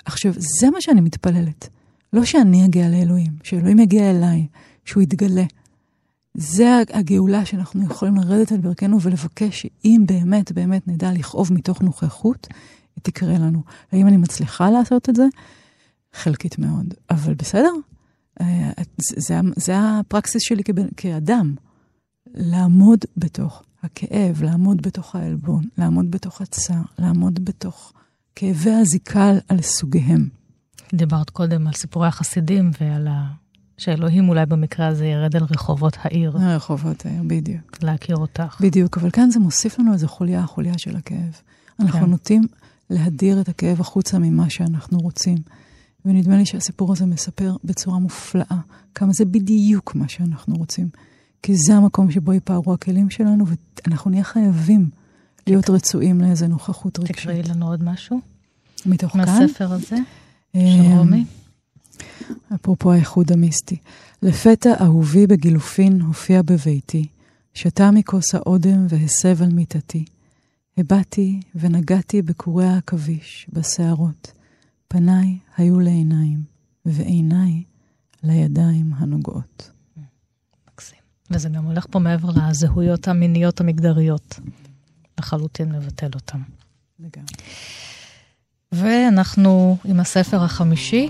עכשיו, זה מה שאני מתפללת. לא שאני אגיע לאלוהים, שאלוהים יגיע אליי, שהוא יתגלה. זה הגאולה שאנחנו יכולים לרדת על ברכנו ולבקש שאם באמת באמת נדע לכאוב מתוך נוכחות, היא תקרה לנו. האם אני מצליחה לעשות את זה? חלקית מאוד, אבל בסדר. אה, זה, זה, הפרקסיס שלי כאדם, לעמוד בתוך הכאב, לעמוד בתוך העלבון, לעמוד בתוך הצער, לעמוד בתוך כאבי הזיקה על סוגיהם. דיברת קודם על סיפורי החסידים ועל ה... שאלוהים אולי במקרה הזה ירד אל רחובות העיר. רחובות העיר, בדיוק. להכיר אותך. בדיוק, אבל כאן זה מוסיף לנו איזו חוליה, חוליה של הכאב. אנחנו כן. נוטים להדיר את הכאב החוצה ממה שאנחנו רוצים. ונדמה לי שהסיפור הזה מספר בצורה מופלאה כמה זה בדיוק מה שאנחנו רוצים. כי זה המקום שבו ייפערו הכלים שלנו, ואנחנו נהיה חייבים להיות רצויים לאיזה נוכחות רגשית. תקראי לנו עוד משהו. מתוך כאן? מהספר הזה, של אמ, רומי. אפרופו האיחוד המיסטי. לפתע אהובי בגילופין הופיע בביתי, שתה מכוס האודם והסב על מיטתי. הבעתי ונגעתי בקורי העכביש, בשערות. פניי היו לעיניים, ועיניי לידיים הנוגעות. וזה גם הולך פה מעבר לזהויות המיניות המגדריות. לחלוטין לבטל אותן. לגמרי. ואנחנו עם הספר החמישי.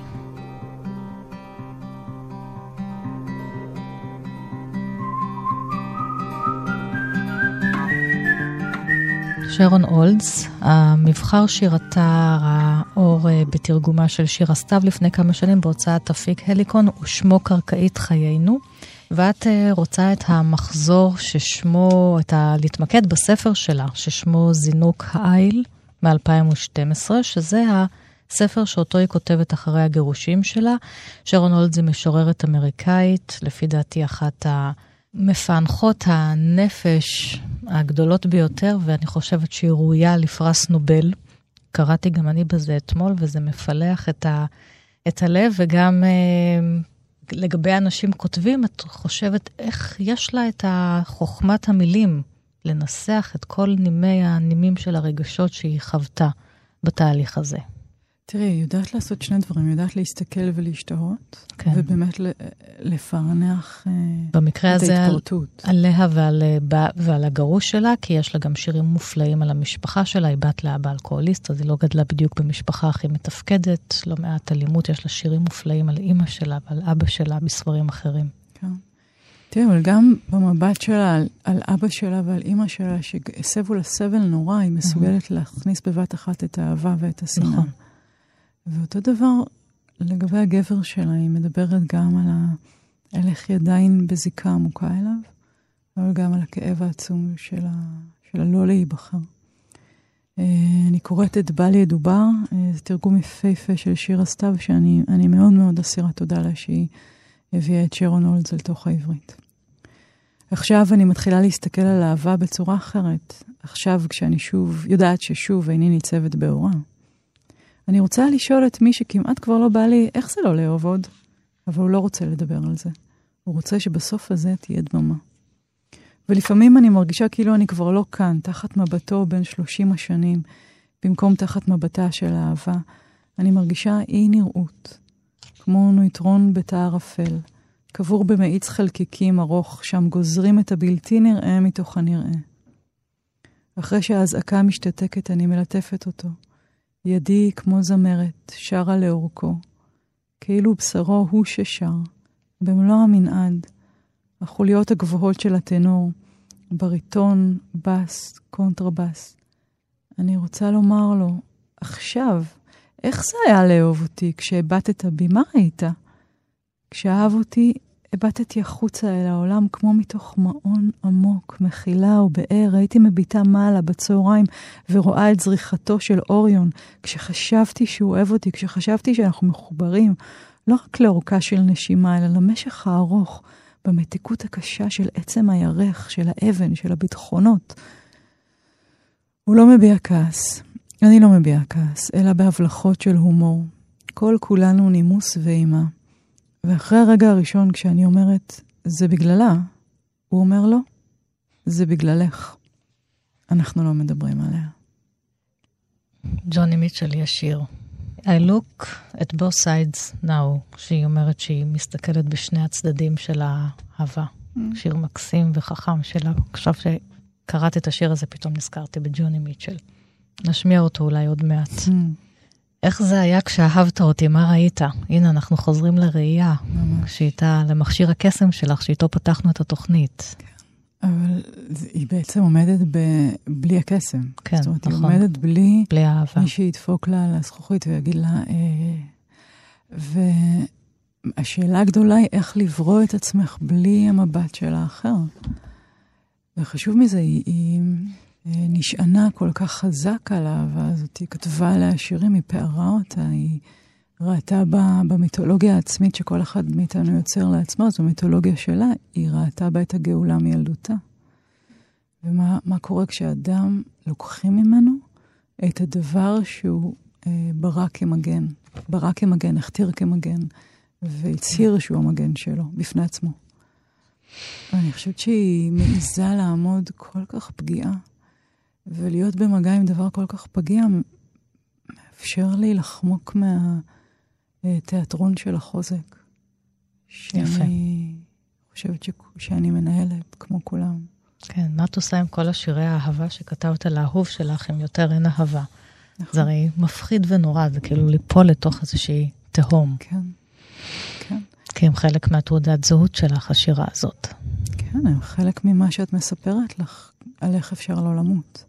שרון אולדס, המבחר שירתה האור אה, בתרגומה של שירה סתיו לפני כמה שנים בהוצאת אפיק הליקון, ושמו קרקעית חיינו. ואת אה, רוצה את המחזור ששמו, את ה... להתמקד בספר שלה, ששמו זינוק העיל מ-2012, שזה הספר שאותו היא כותבת אחרי הגירושים שלה. שרון הולד משוררת אמריקאית, לפי דעתי אחת המפענחות הנפש הגדולות ביותר, ואני חושבת שהיא ראויה לפרס נובל. קראתי גם אני בזה אתמול, וזה מפלח את, ה, את הלב, וגם... אה, לגבי אנשים כותבים, את חושבת איך יש לה את חוכמת המילים לנסח את כל נימי הנימים של הרגשות שהיא חוותה בתהליך הזה. תראי, היא יודעת לעשות שני דברים, היא יודעת להסתכל ולהשתהות, כן. ובאמת לפענח אה, במקרה את הזה על, ההתפרטות. עליה ועל, אה, ועל הגרוש שלה, כי יש לה גם שירים מופלאים על המשפחה שלה, היא בת לאבא אלכוהוליסט, אז היא לא גדלה בדיוק במשפחה הכי מתפקדת, לא מעט אלימות, יש לה שירים מופלאים על אימא שלה ועל אבא שלה בספרים אחרים. כן. תראי, אבל גם במבט שלה על, על אבא שלה ועל אימא שלה, שהסבו לה סבל נורא, היא מסוגלת להכניס בבת אחת את האהבה ואת השנאה. נכון. ואותו דבר לגבי הגבר שלה, היא מדברת גם על ה... על איך היא עדיין בזיקה עמוקה אליו, אבל גם על הכאב העצום של, ה... של הלא להיבחר. אה, אני קוראת את בל ידובר, אה, זה תרגום יפהפה של שיר הסתיו, שאני אני מאוד מאוד אסירה תודה לה שהיא הביאה את שרון הולדס אל תוך העברית. עכשיו אני מתחילה להסתכל על אהבה בצורה אחרת. עכשיו, כשאני שוב, יודעת ששוב איני ניצבת באורה. אני רוצה לשאול את מי שכמעט כבר לא בא לי, איך זה לא לאהוב עוד? אבל הוא לא רוצה לדבר על זה. הוא רוצה שבסוף הזה תהיה דממה. ולפעמים אני מרגישה כאילו אני כבר לא כאן, תחת מבטו בין 30 השנים, במקום תחת מבטה של האהבה. אני מרגישה אי נראות, כמו נויטרון בתא ערפל, קבור במאיץ חלקיקים ארוך, שם גוזרים את הבלתי נראה מתוך הנראה. אחרי שהאזעקה משתתקת, אני מלטפת אותו. ידי כמו זמרת, שרה לאורכו, כאילו בשרו הוא ששר, במלוא המנעד, החוליות הגבוהות של הטנור, בריטון, בס, קונטרבס. אני רוצה לומר לו, עכשיו, איך זה היה לאהוב אותי כשהבטת בי? מה ראית? כשאהב אותי, הבטתי החוצה אל העולם כמו מתוך מעון עמוק, מחילה ובאר. הייתי מביטה מעלה בצהריים ורואה את זריחתו של אוריון. כשחשבתי שהוא אוהב אותי, כשחשבתי שאנחנו מחוברים, לא רק לאורכה של נשימה, אלא למשך הארוך, במתיקות הקשה של עצם הירך, של האבן, של הביטחונות. הוא לא מביע כעס, אני לא מביע כעס, אלא בהבלחות של הומור. כל כולנו נימוס ואימה. ואחרי הרגע הראשון, כשאני אומרת, זה בגללה, הוא אומר לא, זה בגללך. אנחנו לא מדברים עליה. ג'וני מיטשל יש שיר. I look at both sides now, שהיא אומרת שהיא מסתכלת בשני הצדדים של האהבה. Mm. שיר מקסים וחכם שלה. עכשיו שקראת את השיר הזה, פתאום נזכרתי בג'וני מיטשל. נשמיע אותו אולי עוד מעט. Mm. איך זה היה כשאהבת אותי? מה ראית? הנה, אנחנו חוזרים לראייה. שאיתה, למכשיר הקסם שלך, שאיתו פתחנו את התוכנית. אבל זה- היא בעצם עומדת ב... בלי הקסם. כן, זאת אומרת, נכון. היא עומדת בלי בלי אהבה. מי שידפוק לה על הזכוכית ויגיד לה... אה... והשאלה הגדולה היא איך לברוא את עצמך בלי המבט של האחר. וחשוב מזה, היא, היא נשענה כל כך חזק על האהבה הזאת, היא כתבה עליה שירים, היא פערה אותה, היא ראתה בה, במיתולוגיה העצמית שכל אחד מאיתנו יוצר לעצמו, זו מיתולוגיה שלה, היא ראתה בה את הגאולה מילדותה. ומה מה קורה כשאדם, לוקחים ממנו את הדבר שהוא אה, ברא כמגן, ברא כמגן, הכתיר כמגן, והצהיר שהוא המגן שלו בפני עצמו. אני חושבת שהיא מעיזה לעמוד כל כך פגיעה, ולהיות במגע עם דבר כל כך פגיע מאפשר לי לחמוק מהתיאטרון של החוזק. שאני חושבת ש... שאני מנהלת, כמו כולם. כן, מה את עושה עם כל השירי האהבה שכתבת לאהוב שלך, אם יותר אין אהבה? נכון. זה הרי מפחיד ונורא, זה כאילו ליפול לתוך איזושהי תהום. כן, כן. כי הם חלק מהתעודת זהות שלך, השירה הזאת. כן, הם חלק ממה שאת מספרת לך על איך אפשר לא למות.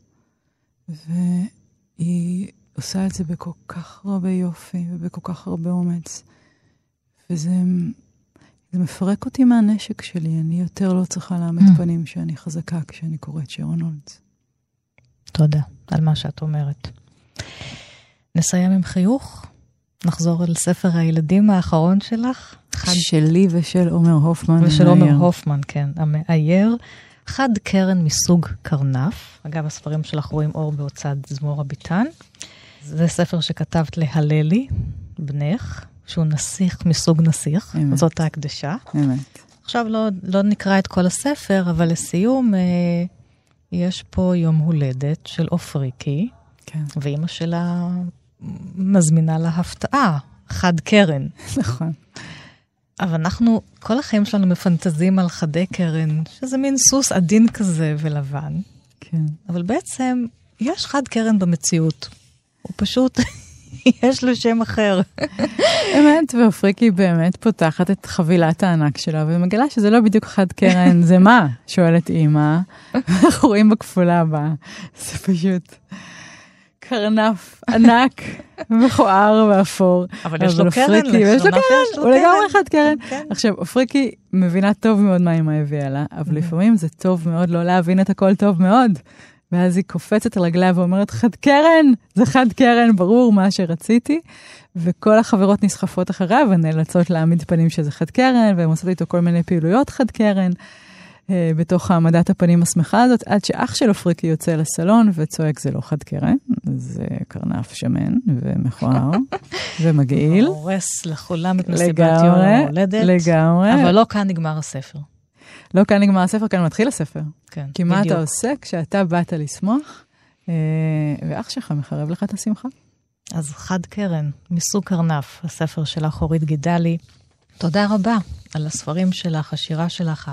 והיא עושה את זה בכל כך הרבה יופי ובכל כך הרבה אומץ. וזה זה מפרק אותי מהנשק שלי, אני יותר לא צריכה לאמת Mm. פנים שאני חזקה כשאני קוראת שרון הולדס. תודה על מה שאת אומרת. נסיים עם חיוך, נחזור אל ספר הילדים האחרון שלך. חד שלי ושל עומר הופמן. ושל עומר. הופמן, כן, המאייר. חד קרן מסוג קרנף. אגב, הספרים שלך רואים אור בהוצאת זמור הביטן. זה ספר שכתבת להללי, בנך, שהוא נסיך מסוג נסיך, אמת. זאת ההקדשה. אמת. עכשיו לא, לא נקרא את כל הספר, אבל לסיום, אה, יש פה יום הולדת של עופריקי, כן. ואימא שלה מזמינה להפתעה, חד קרן. נכון. אבל אנחנו, כל החיים שלנו מפנטזים על חדי קרן, שזה מין סוס עדין כזה ולבן. כן. אבל בעצם יש חד קרן במציאות. הוא פשוט, יש לו שם אחר. אמת, ואופריקי באמת פותחת את חבילת הענק שלה ומגלה שזה לא בדיוק חד קרן, זה מה? שואלת אימא. אנחנו רואים בכפולה הבאה. זה פשוט קרנף ענק, מכוער ואפור. אבל יש לו קרן, ויש לו קרן, יש הוא לגמרי קרן. חד קרן. כן. עכשיו, אופריקי מבינה טוב מאוד מה אמא הביאה לה, אבל לפעמים זה טוב מאוד לא להבין את הכל טוב מאוד. ואז היא קופצת על רגליה ואומרת, חד קרן, זה חד קרן, ברור מה שרציתי. וכל החברות נסחפות אחריה ונאלצות להעמיד פנים שזה חד קרן, והן עושות איתו כל מיני פעילויות חד קרן. אה, בתוך העמדת הפנים השמחה הזאת, עד שאח של אופריקי יוצא לסלון וצועק זה לא חד קרן, זה קרנף שמן ומכוער ומגעיל. הורס לכולם את מסיבת יום ההולדת. לגמרי. אבל לא כאן נגמר הספר. לא כאן נגמר הספר, כאן מתחיל הספר. כן, כי מה בדיוק. אתה עושה כשאתה באת לשמוח, אה, ואח שלך מחרב לך את השמחה? אז חד קרן, מסוג קרנף, הספר שלך, אורית גידלי. תודה רבה על הספרים שלך, השירה שלך,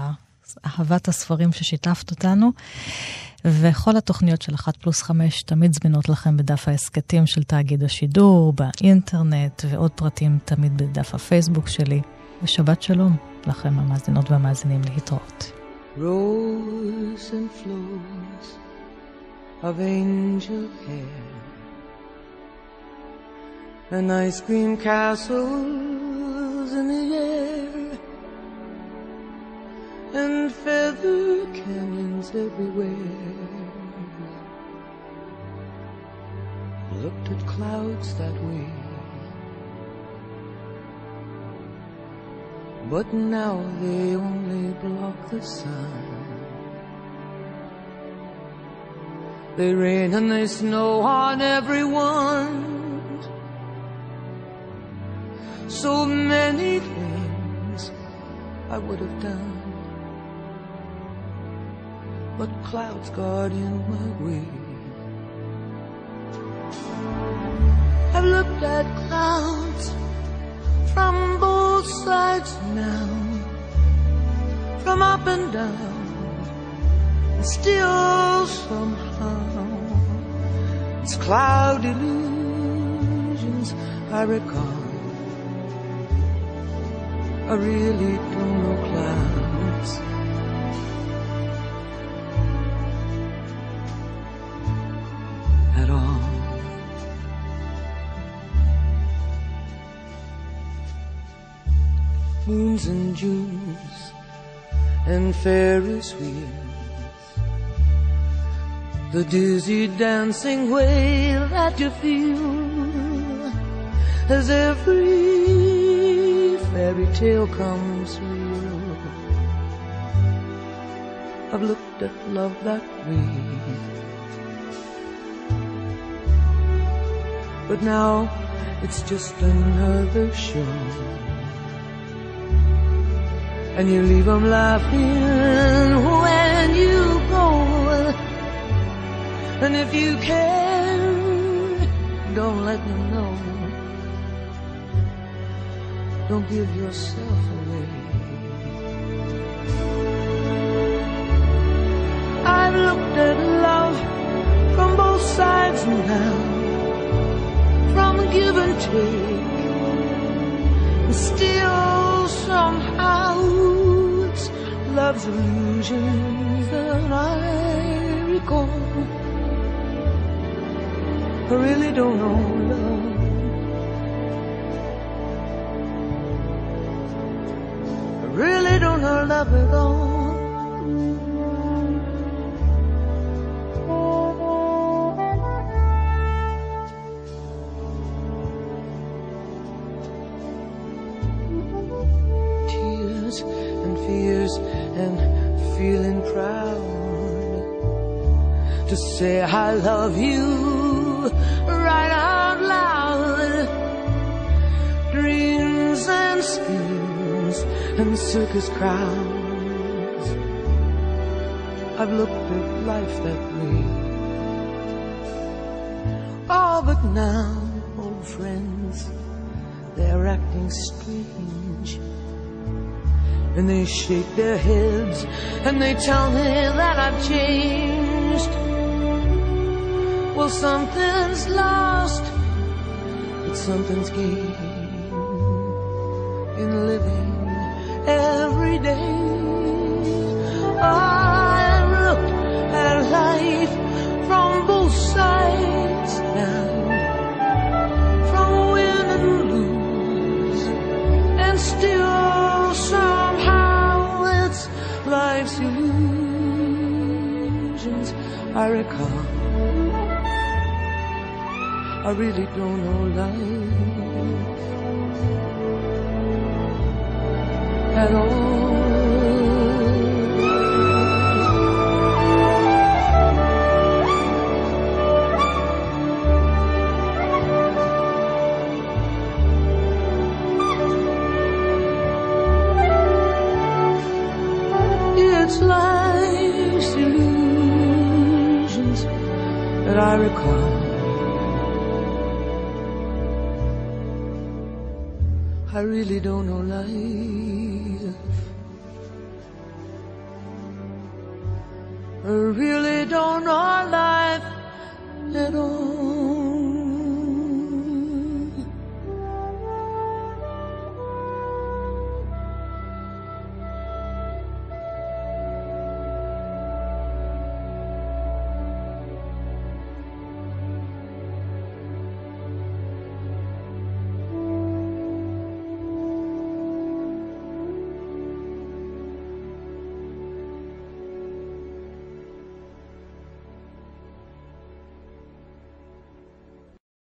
אהבת הספרים ששיתפת אותנו. וכל התוכניות של אחת פלוס חמש תמיד זמינות לכם בדף ההסכתים של תאגיד השידור, באינטרנט, ועוד פרטים תמיד בדף הפייסבוק שלי. ושבת שלום לכם, המאזינות והמאזינים, להתראות. And and ice cream castles in the air and feather canyons everywhere. At clouds that way. But now they only block the sun. They rain and they snow on everyone. So many things I would have done. But clouds got in my way. Looked at clouds from both sides now, from up and down, and still somehow it's cloud illusions I recall. I really don't know clouds. And Junes and Ferris wheels. The dizzy dancing way that you feel as every fairy tale comes real. I've looked at love that way. But now it's just another show and you leave them laughing when you go. And if you can, don't let them know. Don't give yourself away. I've looked at love from both sides now, from give and take. And still somehow it's love's illusions that I recall. I really don't know love. I really don't know love at all. Love you right out loud. Dreams and schemes and circus crowds. I've looked at life that way. Oh, but now old friends, they're acting strange. And they shake their heads and they tell me that I've changed. Something's lost, but something's gained in living every day. I look at life from both sides now, from win and lose, and still somehow it's life's illusions I recall. I really don't know life at all. Really don't know life.